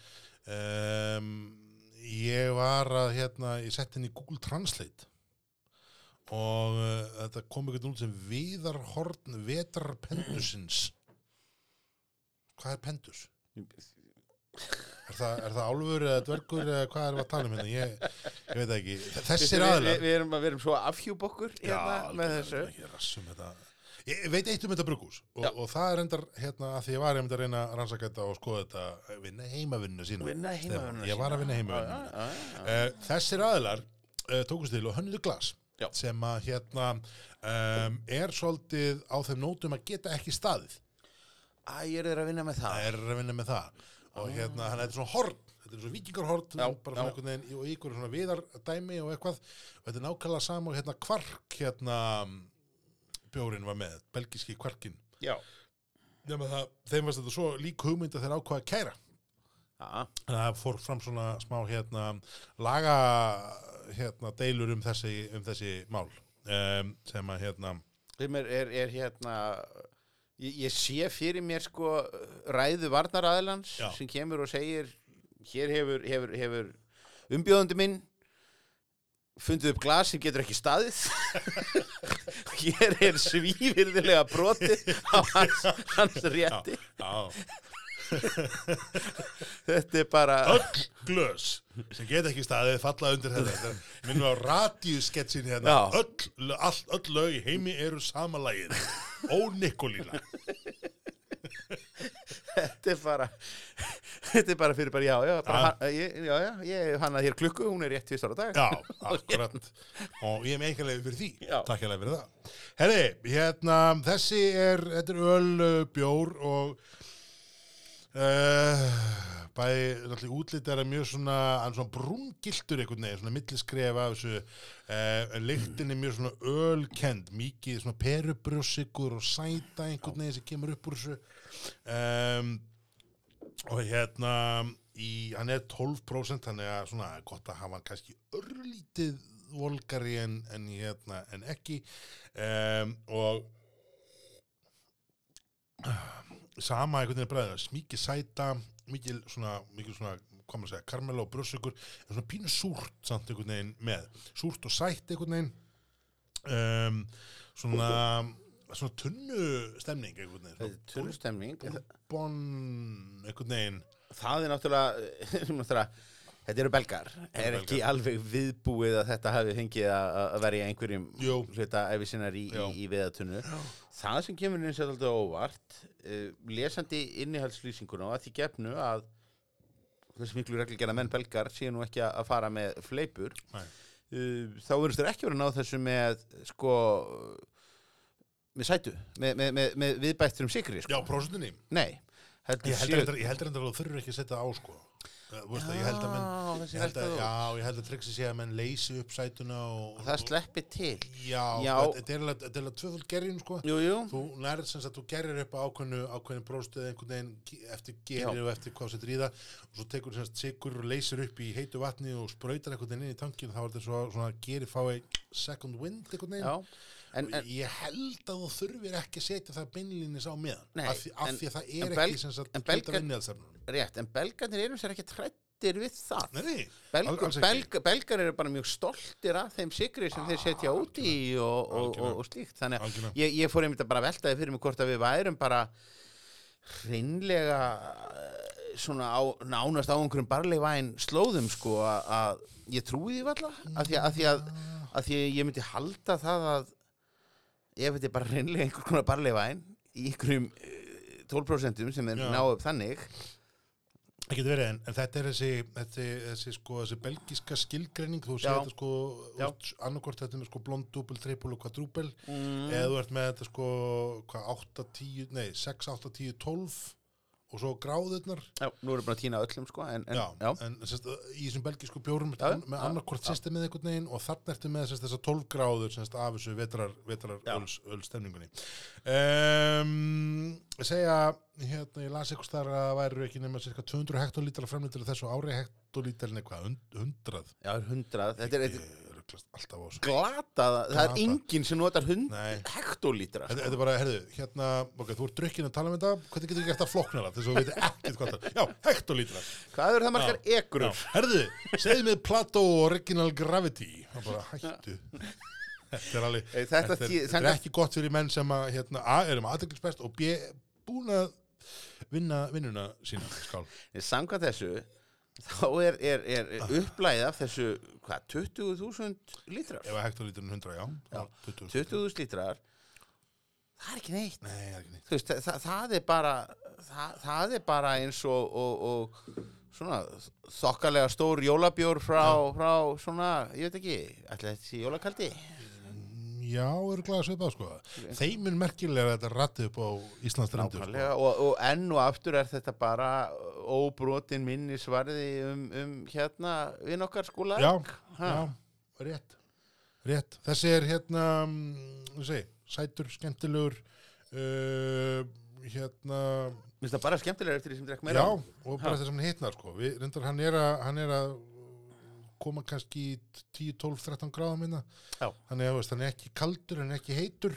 Speaker 1: um, ég var að, hérna, ég sett henni í Google Translate og uh, þetta kom eitthvað út sem viðarhorn vetrarpendusins. Hvað er pendus? Er það, er það álfur eða dvergur eða hvað erum við að tala um hérna? Ég, ég veit það ekki. Þessir
Speaker 2: Við-
Speaker 1: aðlar.
Speaker 2: við, við, við erum svo að afhjúpa okkur hérna, með þessu
Speaker 1: Ég rassum þetta. Ég veit eitt um þetta brugghús og, og það er endar hérna að því ég var einmitt að reyna að rannsaka þetta og skoða þetta vinna heimavinnu sína.
Speaker 2: vinna heimavinnuna
Speaker 1: Ég var að vinna
Speaker 2: sína.
Speaker 1: heimavinnu.
Speaker 2: Já, já, já, já.
Speaker 1: Uh, þessir aðilar uh, tókust til og hönnuðu glas
Speaker 2: Já.
Speaker 1: sem að hérna um, er svolítið á þeim nótum að geta ekki staðið.
Speaker 2: Æ, er þeir að vinna með það
Speaker 1: Það er að vinna með það og hérna hann er svona horn þetta er svona vikingarhorn
Speaker 2: Já,
Speaker 1: bara svona einhvern veginn og ykkur svona viðardæmi og eitthvað og þetta er nákvæmlega sama og hérna kvark hérna bjórin var með, belgiski kvarkin
Speaker 2: Já,
Speaker 1: nema það, þeim varst þetta svo lík hugmynd að þeir ákvaða að kæra. Að það fór fram svona smá hérna laga hérna deilur um þessi, um þessi mál. Um, sem að hérna
Speaker 2: sem er, er, er hérna ég, ég sé fyrir mér sko ræðu varnaraðilans
Speaker 1: Já.
Speaker 2: sem kemur og segir hér hefur, hefur, hefur umbjóðandi minn fundið upp glas sem getur ekki staðið hér er svífirðilega broti á hans, hans rétti.
Speaker 1: Já,
Speaker 2: þetta er bara
Speaker 1: öll glös sem get ekki staðið falla undir þetta. Minnum á radíusketsin hérna.
Speaker 2: Já.
Speaker 1: öll, all, öll lög í heimi eru sama lagið. Ó Nikolína
Speaker 2: þetta er bara þetta er bara fyrir bara já já, bara, hann, ég, já, já ég hann að hér klukku, hún er rétt tvist ára dag.
Speaker 1: Já, akkurat. Og ég er með leiði fyrir því.
Speaker 2: Já.
Speaker 1: takk hérlega fyrir það. Herri, hérna, þessi er þetta er öl, bjór og uh, bæði, náttúrulega útlit er að mjög svona, svona brungiltur einhvern veginn, svona milliskref af þessu. Uh, lyktin er mjög svona ölkend, mikið svona perubrjósikur og sæta einhvern veginn sem kemur upp úr þessu. Um, og hérna í, hann er 12% þannig að svona gott að hafa hann kannski örlítið volgari en, en, hérna, en ekki. Um, og sama einhvern veginn bræða smikið sæta mikil svona, mikil svona hvað maður að segja, karmela og brössugur en svona pínu súrt samt einhvern veginn með. Súrt og sætt einhvern veginn. Um, svona svona tunnu stemning einhvern veginn
Speaker 2: þetta er tunnustemning
Speaker 1: bon einhvern veginn.
Speaker 2: Það er náttúrulega, þetta eru belgar, er ekki alveg viðbúið að þetta hafi fengið að verja einhverjum hluta efi sinnar í, í, í viðatunnu það sem kemur eins og alltaf óvart uh, lesandi innihaldslýsinguna og að því gefnu að þessi miklu reglugjara menn belgar séu nú ekki að fara með fleipur
Speaker 1: Nei.
Speaker 2: uh, þá verðist þér ekki verið að ná þessu með sko með sætu, með, með, með, með viðbættur um sikri sko.
Speaker 1: já, prósentinni
Speaker 2: nei
Speaker 1: ég heldur, heldur, ég heldur að þú þurfur ekki að setja það á sko þú veist að ég held að menn
Speaker 2: Já,
Speaker 1: ég held að, já, ég held að triksi sé að menn leysi upp sætuna og,
Speaker 2: það sleppi til.
Speaker 1: Já,
Speaker 2: Já.
Speaker 1: þetta er alveg- tvöfald gerjun sko.
Speaker 2: Jú, jú,
Speaker 1: þú nærið sem sagt, þú gerir upp á ákveðnu ákveðinu bróstuð einhvern veginn ge- eftir gerir
Speaker 2: Já.
Speaker 1: og eftir hvað setur í það og svo tekur sem sagt sigur og leysir upp í heitu vatni og sprautar einhvern veginn inn í tankin þá er þetta svo, svona gerir fái second wind einhvern veginn.
Speaker 2: Já en, en,
Speaker 1: ég held að þú þurfir ekki að setja það beinlínis á meðan
Speaker 2: Nei,
Speaker 1: af, því, af
Speaker 2: en-
Speaker 1: því að það er ekki sem sagt af
Speaker 2: Belgar-
Speaker 1: innihaldsefnunum.
Speaker 2: rétt, en belgarnir eru sér ekki trættir við það.
Speaker 1: Nei,
Speaker 2: Belg,
Speaker 1: alls-
Speaker 2: belg, belgar eru bara mjög stoltir af þeim sigri sem þeir setja út í og, og, og, og slíkt. Þannig að ég, ég fór einmitt að bara veltaði fyrir mig hvort að við værum bara hreinlega eh, svona á, nánast á einhverjum barleivæn slóðum sko að- ég trúi því valla að því að, að, því að, að ég myndi halda það að ef þetta er bara hreinlega einhver konar barleivæn í eh, 12% sem er
Speaker 1: Já.
Speaker 2: ná upp þannig.
Speaker 1: Það getur verið, en, en þetta er þessi, þessi, þessi, sko, þessi belgiska skilgreining, þú segir þetta sko, annarkort þetta er sko blond, dúbel, trippul og kvadrúbel,
Speaker 2: mm.
Speaker 1: eða þú ert með þetta sko, hvað, 8, 10, nei, 6, 8, 10, 12 og svo gráðurnar,
Speaker 2: Já, nú erum við bara að týna öllum sko en, en,
Speaker 1: já,
Speaker 2: já.
Speaker 1: en sérst, í þessum belgisku bjórum
Speaker 2: Já,
Speaker 1: með annarkort systemið einhvern veginn og þannig ertu með sérst, þessar 12 gráður sérst, af þessu vetrar, vetrar öls, ölstemningunni. Um, segja, hérna, ég las eitthvað þar að væru ekki nema cirka 200 hektolítrar framlýttir þessu ári. Hektolítrin eitthvað, 100
Speaker 2: Já, er hundrað. Þetta er eitthvað
Speaker 1: rugglast alltaf á þessu.
Speaker 2: glatað Það er enginn sem notar hund hektolítra
Speaker 1: Þetta, er bara, herðu, hérna, ok, þú ert drukkin að tala um þetta, hvernig getur þú gert það flóknara þess að þú veit ekkert hvað það er. Já, hektolítrar.
Speaker 2: Hvað eru það margar egrur?
Speaker 1: Herðu, segðu mig Plato Original Gravity. Það bara hættu. Þetta er alveg,
Speaker 2: þetta
Speaker 1: er, ekki gott fyrir menn sem að, hérna, A, erum aðeinsbest og B, búin að vinna vinnuna sína, skál.
Speaker 2: Samkvæmt þessu þá er, er, er upplæðið af þessu hvað, 20.000 lítrar
Speaker 1: Ef að hektolítrun 100, já.
Speaker 2: Já.
Speaker 1: 20.
Speaker 2: 20.000 lítrar það er ekki neitt
Speaker 1: Nei, er ekki neitt.
Speaker 2: Veist, það, það er bara það, það er bara eins og, og, og svona þokkalega stór jólabjór frá, frá svona, ég veit ekki þetta sé jólakaldi
Speaker 1: Já, eru glæða svipað, sko. Þeim er merkilega þetta ratti upp á Íslands strendur, sko.
Speaker 2: Og, og enn og aftur er þetta bara óbrotin minnisvarði um, um hérna vinn okkar skóla
Speaker 1: Já,
Speaker 2: Ha.
Speaker 1: já, rétt Rétt, þessi er hérna mm, segi, sætur, skemmtilegur uh, hérna
Speaker 2: Mér finnst það bara skemmtilega eftir því sem drekk
Speaker 1: já,
Speaker 2: meira
Speaker 1: og bara þess að hann hitnar sko. við, reyndar, hann er að koma kannski í 10, 12, 13 gráðum minna er, veist, hann er ekki kaldur, hann er ekki heitur.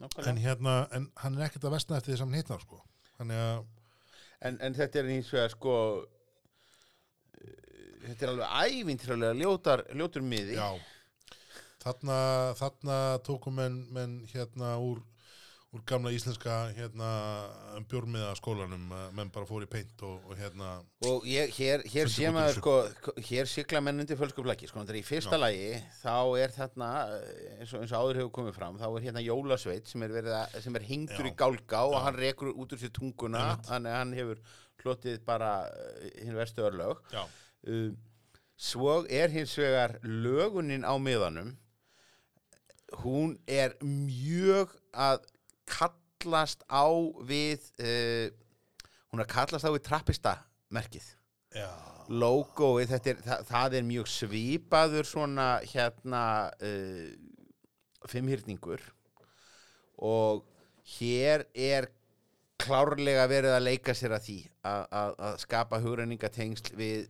Speaker 2: Nákvæmlega.
Speaker 1: en, hérna, en hann er ekkert að vestna eftir þess að hann hitnar sko. þannig að
Speaker 2: en, en þetta er hins vegar sko eh, þetta er alveg ævintrjálega ljótar, ljótur miði.
Speaker 1: Já, þarna, þarna tókum menn, menn hérna úr, úr gamla íslenska hérna bjórmiða skólanum, menn bara fór í peint og, og hérna,
Speaker 2: og ég, hér, hér sé maður sko hér sigla menn undir fölskuplæki sko, í fyrsta
Speaker 1: Já.
Speaker 2: lagi þá er þarna eins og, eins og áður hefur komið fram þá er hérna Jólasveit sem er, verið að, sem er hingdur
Speaker 1: Já.
Speaker 2: í gálga og
Speaker 1: Já.
Speaker 2: hann rekur út úr sér tunguna þannig að hann hefur hlotið bara eh, hinn verstu örlög uh, svo er hins vegar lögunin á miðanum hún er mjög að kallast á við uh, hún er að kallast á við trappista merkið. Logoið, þetta er, það, það er mjög svipaður svona hérna uh, fimmhyrningur. Og hér er klárlega verið að leika sér að því að, að, að skapa hugrenningatengsl við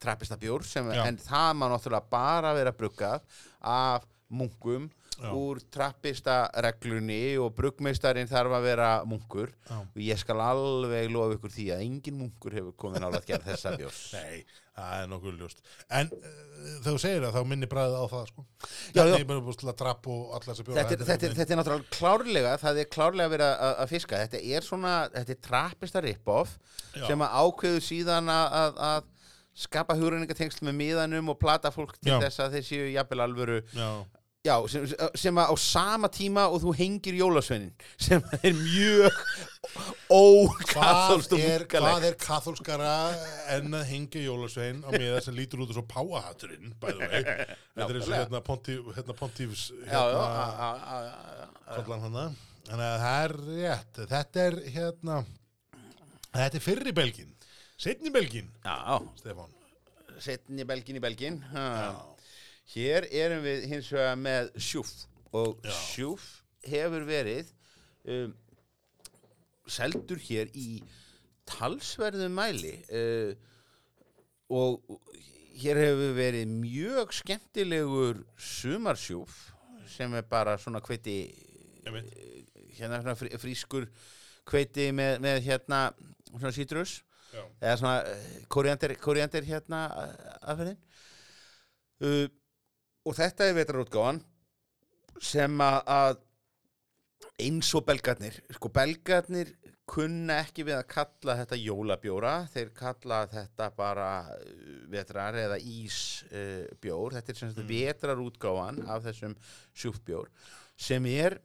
Speaker 2: trappista bjór sem,
Speaker 1: Já.
Speaker 2: en það má náttúrulega bara vera bruggað af munkum
Speaker 1: Já.
Speaker 2: úr trappista reglunni og bruggmeistarinn þarf að vera munkur
Speaker 1: já.
Speaker 2: og ég skal alveg lofa ykkur því að engin munkur hefur komið nála að gera þessa bjórs
Speaker 1: Nei, það er nokkuð ljóst. En uh, þú segir það, þá minni bræðið á það, sko.
Speaker 2: Já,
Speaker 1: að
Speaker 2: þetta þetta, þetta er náttúrulega klárlega það er klárlega verið að, að fiska þetta er svona, þetta er trappista rip-off sem að ákveðu síðan að, að, að skapa hugrenningatengsl með miðanum og plata fólk til
Speaker 1: Já.
Speaker 2: þess að þeir séu jafnvel alvöru
Speaker 1: Já,
Speaker 2: já, sem, sem að á sama tíma og þú hengir jólasveinin sem er mjög ókathólst og
Speaker 1: er, hvað
Speaker 2: munkalegt
Speaker 1: er kathólskara en að hengja jólasvein á miða sem lítur út og páahatturinn bæðu vei þetta er eins og hérna, pontíf, hérna pontífs hérna,
Speaker 2: a- a- a- a- a-
Speaker 1: kollan hana þannig að það er rétt. Þetta er hérna þetta er fyrri belgin Setni belgin,
Speaker 2: Já,
Speaker 1: Stefán.
Speaker 2: setni belgin í belgin.
Speaker 1: Já.
Speaker 2: Hér erum við hins vegar með sjúf og
Speaker 1: Já.
Speaker 2: sjúf hefur verið um, seldur hér í talsverðum mæli uh, og hér hefur verið mjög skemmtilegur sumarsjúf sem er bara svona hveiti
Speaker 1: Einmitt.
Speaker 2: hérna svona frí, frískur hveiti með, með hérna svona sítrus eða svona eh, kóriander, kóriander hérna aðferðin uh, og þetta er vetrarútgáfan sem að, eins og belgarnir sko belgarnir kunna ekki við að kalla þetta jólabjóra. Þeir kalla þetta bara uh, vetrar eða ísbjór þetta er sem sagt vetrarútgáfan af þessum sjúfbjór sem er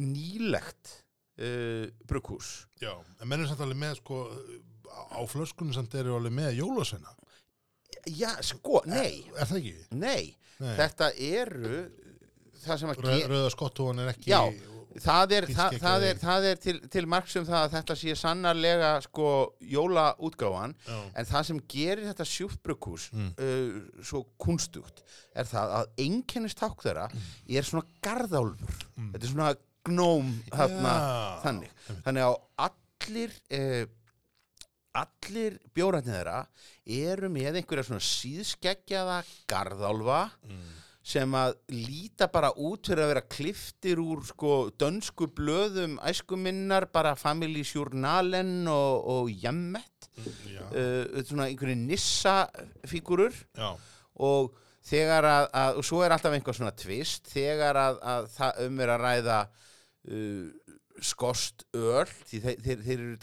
Speaker 2: nýlegt uh, brugghús.
Speaker 1: Já, en mennum samt alveg með, sko, á flöskunum samt eru alveg með jólasveina.
Speaker 2: Já, sko, nei,
Speaker 1: Er það ekki?
Speaker 2: nei,
Speaker 1: Nei.
Speaker 2: þetta eru það sem að ge-
Speaker 1: rauða skottúan er ekki...
Speaker 2: Já, það er, það, það er, það er til, til marks um það að þetta sé sannarlega sko jólaútgáfan
Speaker 1: Já.
Speaker 2: en það sem gerir þetta sjúfbrukkús
Speaker 1: Mm.
Speaker 2: uh, svo kunstugt er það að einkennist takk þeirra er svona garðálfur þetta er svona gnóm þarna,
Speaker 1: Mm.
Speaker 2: Þannig þannig að allir uh, allir bjórætnið þeirra eru með einhverja svona síðskeggjaða garðálfa
Speaker 1: Mm.
Speaker 2: sem að líta bara út fyrir að vera kliftir úr sko dönsku blöðum æskuminnar, bara Family Journalen og, og Jammet
Speaker 1: Já,
Speaker 2: uh, svona einhverju nissa-fígurur og þegar að, að og svo er alltaf einhver svona tvist þegar að, að það um er að ræða uh, skost öl því þeir, þeir, þeir eru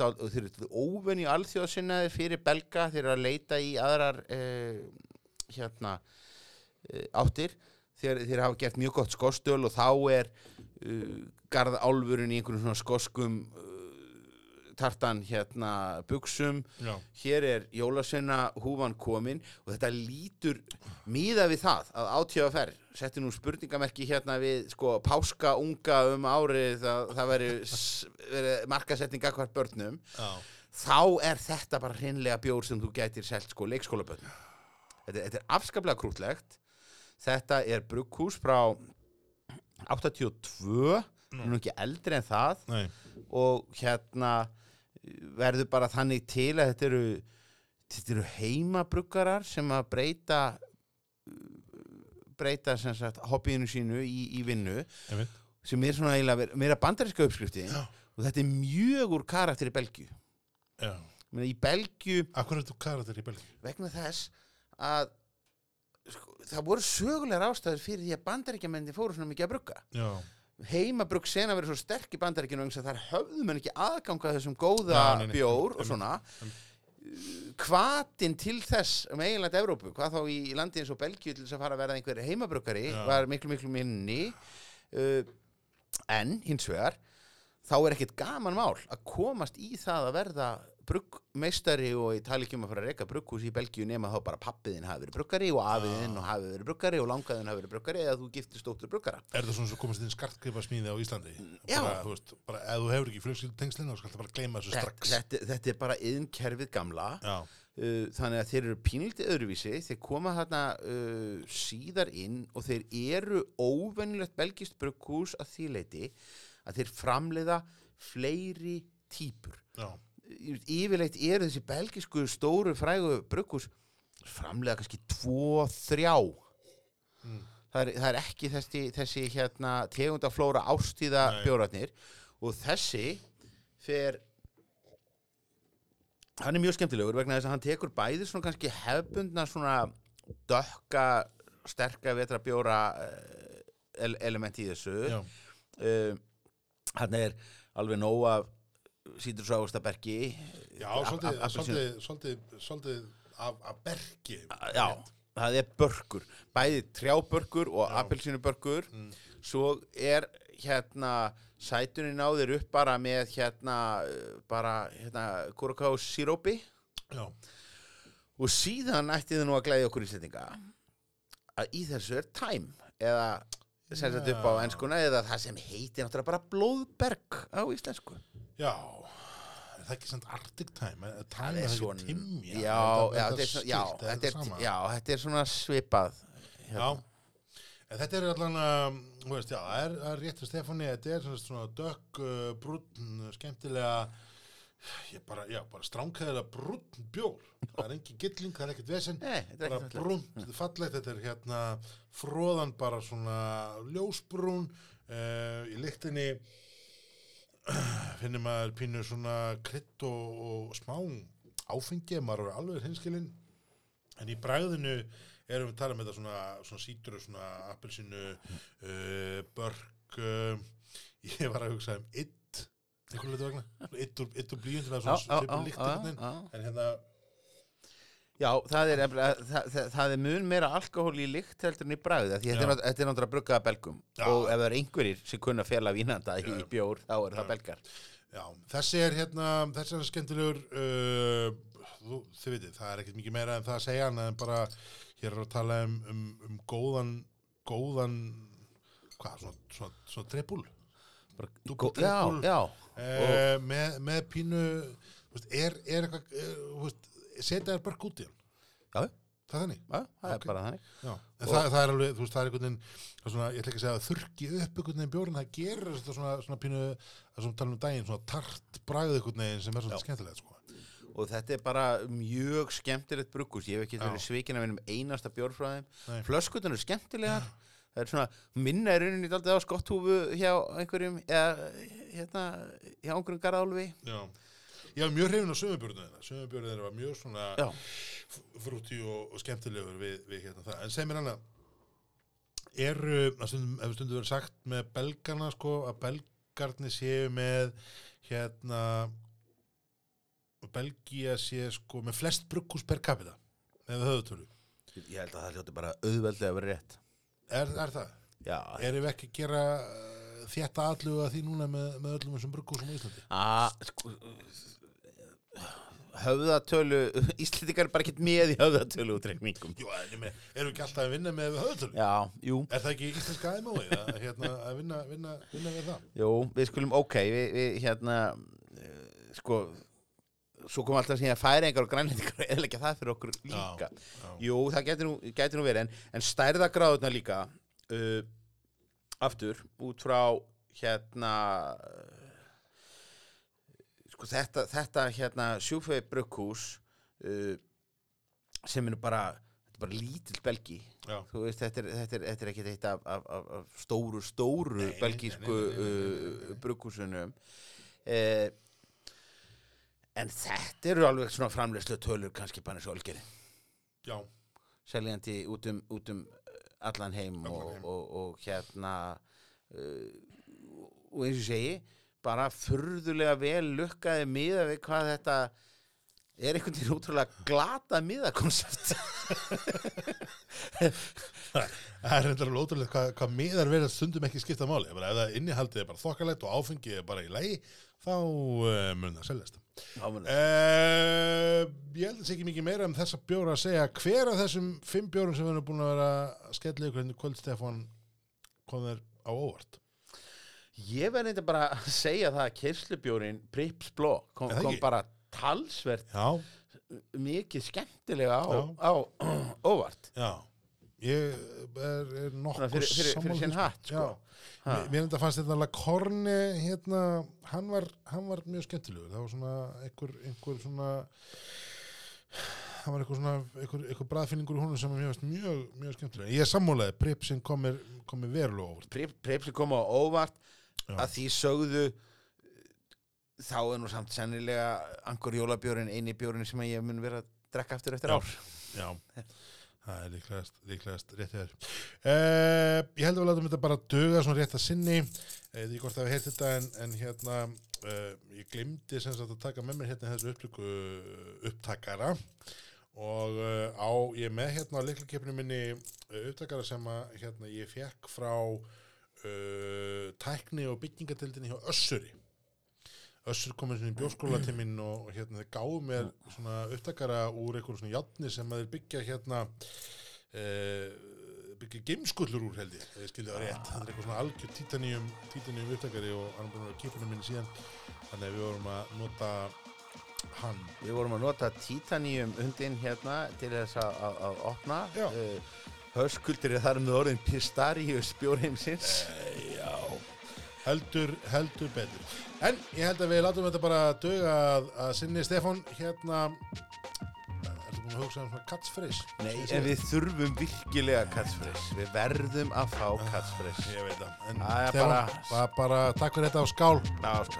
Speaker 2: eru óvenju alþjóðsinnaði fyrir belga þeir eru að leita í aðrar uh, hérna uh, áttir. Þeir, þeir hafa gert mjög gott skostöl og þá er uh, garðálfurinn í einhverjum svona skoskum uh, tartan hérna buksum
Speaker 1: já,
Speaker 2: hér er jólasveina húfan komin og þetta lítur miða við það að átíðaferð setti nú spurningamerki hérna við sko páska unga um árið að það veri, markasetning akkvært börnum.
Speaker 1: Já.
Speaker 2: þá er þetta bara hreinlega bjór sem þú gætir selt sko leikskólabörnum. Þetta, er- þetta er afskaplega krútlegt. Þetta er brugghús frá 82
Speaker 1: Nú.
Speaker 2: nú ekki eldri en það.
Speaker 1: Nei,
Speaker 2: og hérna verður bara þannig til að þetta eru þetta eru heimabruggarar sem að breyta breyta sem sagt hobbyinu sínu í, í vinnu
Speaker 1: einmitt.
Speaker 2: sem er svona eiginlega meira bandaríska uppskrifti
Speaker 1: Já.
Speaker 2: og þetta er mjög úr karakter í. Meina, í Belgju
Speaker 1: Akkur er þú karakter í Belgíu?
Speaker 2: vegna þess að sko, það voru sögulegar ástæður fyrir því að bandaríkjamenni fóru svona mikið að brugga
Speaker 1: Já,
Speaker 2: heimabrugg sena verið svo sterk í bandaríkjunum vegna þess að þar höfðu menn ekki aðganga þessum góða
Speaker 1: Já, nei, nei,
Speaker 2: bjór og svona. hvatin til þess um eiginlega Evrópu, hvað þá í landi eins og Belgíu til þess að fara að verða einhver heimabruggari
Speaker 1: Já.
Speaker 2: var miklu miklu minni. Uh, en hins vegar þá er ekkert gaman mál að komast í það að verða bruggmeistari og ég tala ekki um að fara að reyka brugghús í Belgíu nema þá bara pappiðin hafi verið bruggari og afiðin og hafi verið bruggari og langaðin hafi verið bruggari eða þú giftist dóttur bruggara.
Speaker 1: Er það svona svo komast inn skartgripa smíði á Íslandi?
Speaker 2: Já.
Speaker 1: Bara, þú veist, bara ef þú hefur ekki fjölskyldutengslinn þá skal það bara gleyma þessu strax.
Speaker 2: þetta, þetta er bara yðnkerfið gamla.
Speaker 1: Já,
Speaker 2: uh, þannig að þeir eru pínlítið öðruvísi. Þeir koma þarna uh, síðar inn og þeir eru óvenjulegt belgist brugghús að því leiti að þeir framleiða fleiri típur
Speaker 1: já,
Speaker 2: yfirleitt eru þessi belgisku stóru frægu brugghús framleiða kannski tvo, þrjá
Speaker 1: Mm.
Speaker 2: það, það er ekki þessi, þessi hérna tegundaflóra ástíða
Speaker 1: Nei.
Speaker 2: bjóratnir og þessi fer hann er mjög skemmtilegur vegna þess að hann tekur bæði svona kannski hefbundna svona dökka sterka vetrabjóra eh, ele element í þessu uh, hann er alveg nóg af sítrusávstabergi
Speaker 1: já,
Speaker 2: Ap-
Speaker 1: svolítið,
Speaker 2: ap- appelsínu-
Speaker 1: svolítið, af, bergi.
Speaker 2: já, það er börkur bæði trjábörkur og
Speaker 1: Já.
Speaker 2: appelsínubörkur
Speaker 1: Mm.
Speaker 2: svo er hérna sætunin á þér upp bara með hérna bara hérna kúraká sírópi
Speaker 1: Já,
Speaker 2: og síðan ætti þið nú að glæði okkur íslendinga að í þessu er time eða sem sagt upp á
Speaker 1: Já.
Speaker 2: enskuna eða það sem heitir náttúrulega bara blóðberg á íslensku
Speaker 1: já, er það ekki samt Arctic Time
Speaker 2: Það er
Speaker 1: er
Speaker 2: svona,
Speaker 1: Timja
Speaker 2: já, þetta er, svona- er,
Speaker 1: sama?
Speaker 2: já, er svona svipað.
Speaker 1: En þetta er allan að, þú veist, já, það er, er rétt fyrir Stefáni, þetta er svona, svona dökk, uh, brúnn, skemmtilega, ég bara, já, bara stránkæðilega brúnn bjór. Það er engin gilling, það er ekkert vesen,
Speaker 2: Nei, er
Speaker 1: bara brúnn, þetta er fallegt, þetta er hérna fróðan bara svona ljósbrún, uh, í lyktinni finnir maður pínu svona krydd og, og smá áfengi, maður er alveg hinskilinn, en í bragðinu erum við að tala með þetta svona, svona sítur svona appelsinu uh, börk uh, ég var að hugsa um ytt einhvern veginn vegna. Ytt úr, blíjum
Speaker 2: Já,
Speaker 1: svona
Speaker 2: Já, það er, það, það, það er mun meira alkohól í lykt heldur en í bragði því þetta er
Speaker 1: Já.
Speaker 2: þetta er náttúrulega bruggaða belgum
Speaker 1: Já.
Speaker 2: og ef það er einhverjir sem kunna fela vínanda í
Speaker 1: Já.
Speaker 2: bjór, þá er það belgar
Speaker 1: já, þessi er hérna þessi er skemmtilegur uh, þú, þið veitir, það er ekkert mikið meira en það að segja en bara hér er að tala um, um, um góðan góðan hvað, svona, svona, svona trepul Dúbbel
Speaker 2: Já, já,
Speaker 1: uh, með, með pínu veist, er, er eitthvað þú veist, setja þér börk út í hann.
Speaker 2: Já,
Speaker 1: það er þannig?
Speaker 2: Já, það
Speaker 1: Ok.
Speaker 2: er bara þannig.
Speaker 1: Já, en það, það er alveg, þú veist, það er einhvern veginn, það er svona, ég ætla ekki að segja að þurrki upp einhvern veginn bjórinn, það gerir þetta svona, svona pínu, það sem við talum um daginn, svona tart bragð einhvern veginn sem er svona skemmtilegt, sko.
Speaker 2: og þetta er bara mjög skemmtilegt bruggús ég hef ekki verið svikin af einum einasta
Speaker 1: Nei.
Speaker 2: flöskutan er skemmtilegar. Það er svona minna er rauninni daldið á skotthúfu hjá einhverjum eða hérna hjá einhverjum garðálfi
Speaker 1: Já. Ég var mjög hrifin á sömubjörnum þeirra var mjög svona
Speaker 2: Já.
Speaker 1: frúti og, og skemmtilegur við, við hérna það. En segð mér annað, eru, að stundum, hefur stundum verið sagt með belgana, sko, að belgarnir séu með, hérna, Belgía sé, sko, með flest brukkús per capita, með höfutölu.
Speaker 2: ég held að það hljóti bara auðveldlega að vera rétt
Speaker 1: Er, er það?
Speaker 2: já,
Speaker 1: Erum við ekki að gera uh, þétta alluga því núna með, með öllum þessum brukkúsum á Íslandi?
Speaker 2: að sko höfðatölu Íslendingar er bara ekkert með í höfðatölu útreikningum
Speaker 1: Jú, en ég meina, erum við ekki alltaf að vinna með höfutölu?
Speaker 2: já, jú,
Speaker 1: Er það ekki íslenska aðmóið að, hérna, að vinna, vinna, vinna við það?
Speaker 2: jú, við skulum ok við, við hérna uh, sko svo kom alltaf síðan færingar og grænlendingar og eðlega það fyrir okkur líka
Speaker 1: já.
Speaker 2: jú, það getur nú, nú verið en, en stærðagráðuna líka uh, aftur út frá hérna sko þetta, þetta hérna sjúfið brugghús uh, sem er bara er bara lítill belgi. Veist, þetta er, þetta er, þetta er ekki eitt af, af, af, af stóru, stóru
Speaker 1: Nei,
Speaker 2: belgísku uh, brugghúsunum. Eh, en þetta eru alveg svona framlegslu tölur kannski bara eins og olgeri
Speaker 1: Já,
Speaker 2: seljandi út um, út um uh, allan heim,
Speaker 1: Allan
Speaker 2: og,
Speaker 1: heim.
Speaker 2: Og, og hérna uh, og eins og segi bara furðulega vel lukkaði miða við hvað þetta er einhvern veginn útrúlega glata miðakonsept
Speaker 1: það er reyndar alveg ótrúlega hvað, hvað miðar verið stundum ekki skipta máli. Bara, ef það innihaldið er bara þokkalegt og áfengið er bara í lagi, þá uh, mun það seljast.
Speaker 2: uh,
Speaker 1: ég held að sé ekki mikið meira um þessa bjóra að segja hver af þessum fimm bjórum sem við erum búin að vera að skella ykkur henni kvöld Stefán kom þér á óvart.
Speaker 2: Ég verði þetta bara að segja það að kyrslubjórin Prips Blå kom,
Speaker 1: Er
Speaker 2: kom bara talsvert
Speaker 1: Já,
Speaker 2: mikið skemmtilega á, á óvart
Speaker 1: já. Ég er, er nokkuð
Speaker 2: fyrir- fyrir- fyrir sinn hatt, sko.
Speaker 1: Já.
Speaker 2: Ha.
Speaker 1: Mér, enda fannst þetta alveg Korni hérna, hann var, hann var mjög skemmtilegur, það var svona einhver, einhver svona það var einhver svona einhver, einhver bræðfinningur í honum sem mér fannst mjög, mjög skemmtilegur. Ég er sammálaði, Pripsin kom mér, kom mér verulega óvart.
Speaker 2: Prips kom á óvart
Speaker 1: Já.
Speaker 2: að því sögðu þá er nú samt sennilega angur jólabjórin eini bjórin sem ég mun vera að drekka eftir
Speaker 1: Já.
Speaker 2: ár
Speaker 1: Já, það er líklegast, líklegast rétt hér. Uh, ég held að við látum þetta bara duga svona rétt að sinni, uh, því hvort það við heilt þetta en, en hérna, uh, ég glimti sem sagt að taka með mér hérna þessu upptöku upptakara og á, ég með hérna á leiklakefninu minni upptakara sem að hérna ég fekk frá uh, tækni og byggingatildinni hjá Össuri. Össur komið svona í bjórskóla til minn og og hérna þeir gáðu mér svona upptakara úr einhverjum svona játni sem að þeir byggja hérna uh, byggja geimskullur úr held ég, ég skildi það rétt það er eitthvað svona algjör títaníum títaníum upptakari og hann er búin að vera kipuna minni síðan þannig að við vorum að nota hann
Speaker 2: Við vorum að nota titanium hundin hérna til þess að, opna.
Speaker 1: Já.
Speaker 2: Uh, Höskuldur er þar með orðin Pistarius bjórheimsins.
Speaker 1: Já, heldur, heldur betur. En ég held að við látum þetta bara döga að, að sinni Stefán hérna, ertu búin að hugsa um svona catchphrase?
Speaker 2: Nei,
Speaker 1: ég
Speaker 2: en við þurfum virkilega catchphrase. Við verðum að fá catchphrase.
Speaker 1: Ég veit það. En
Speaker 2: er
Speaker 1: Stefán,
Speaker 2: bara-
Speaker 1: bara, bara takk fyrir þetta á skál.
Speaker 2: Ná, sko.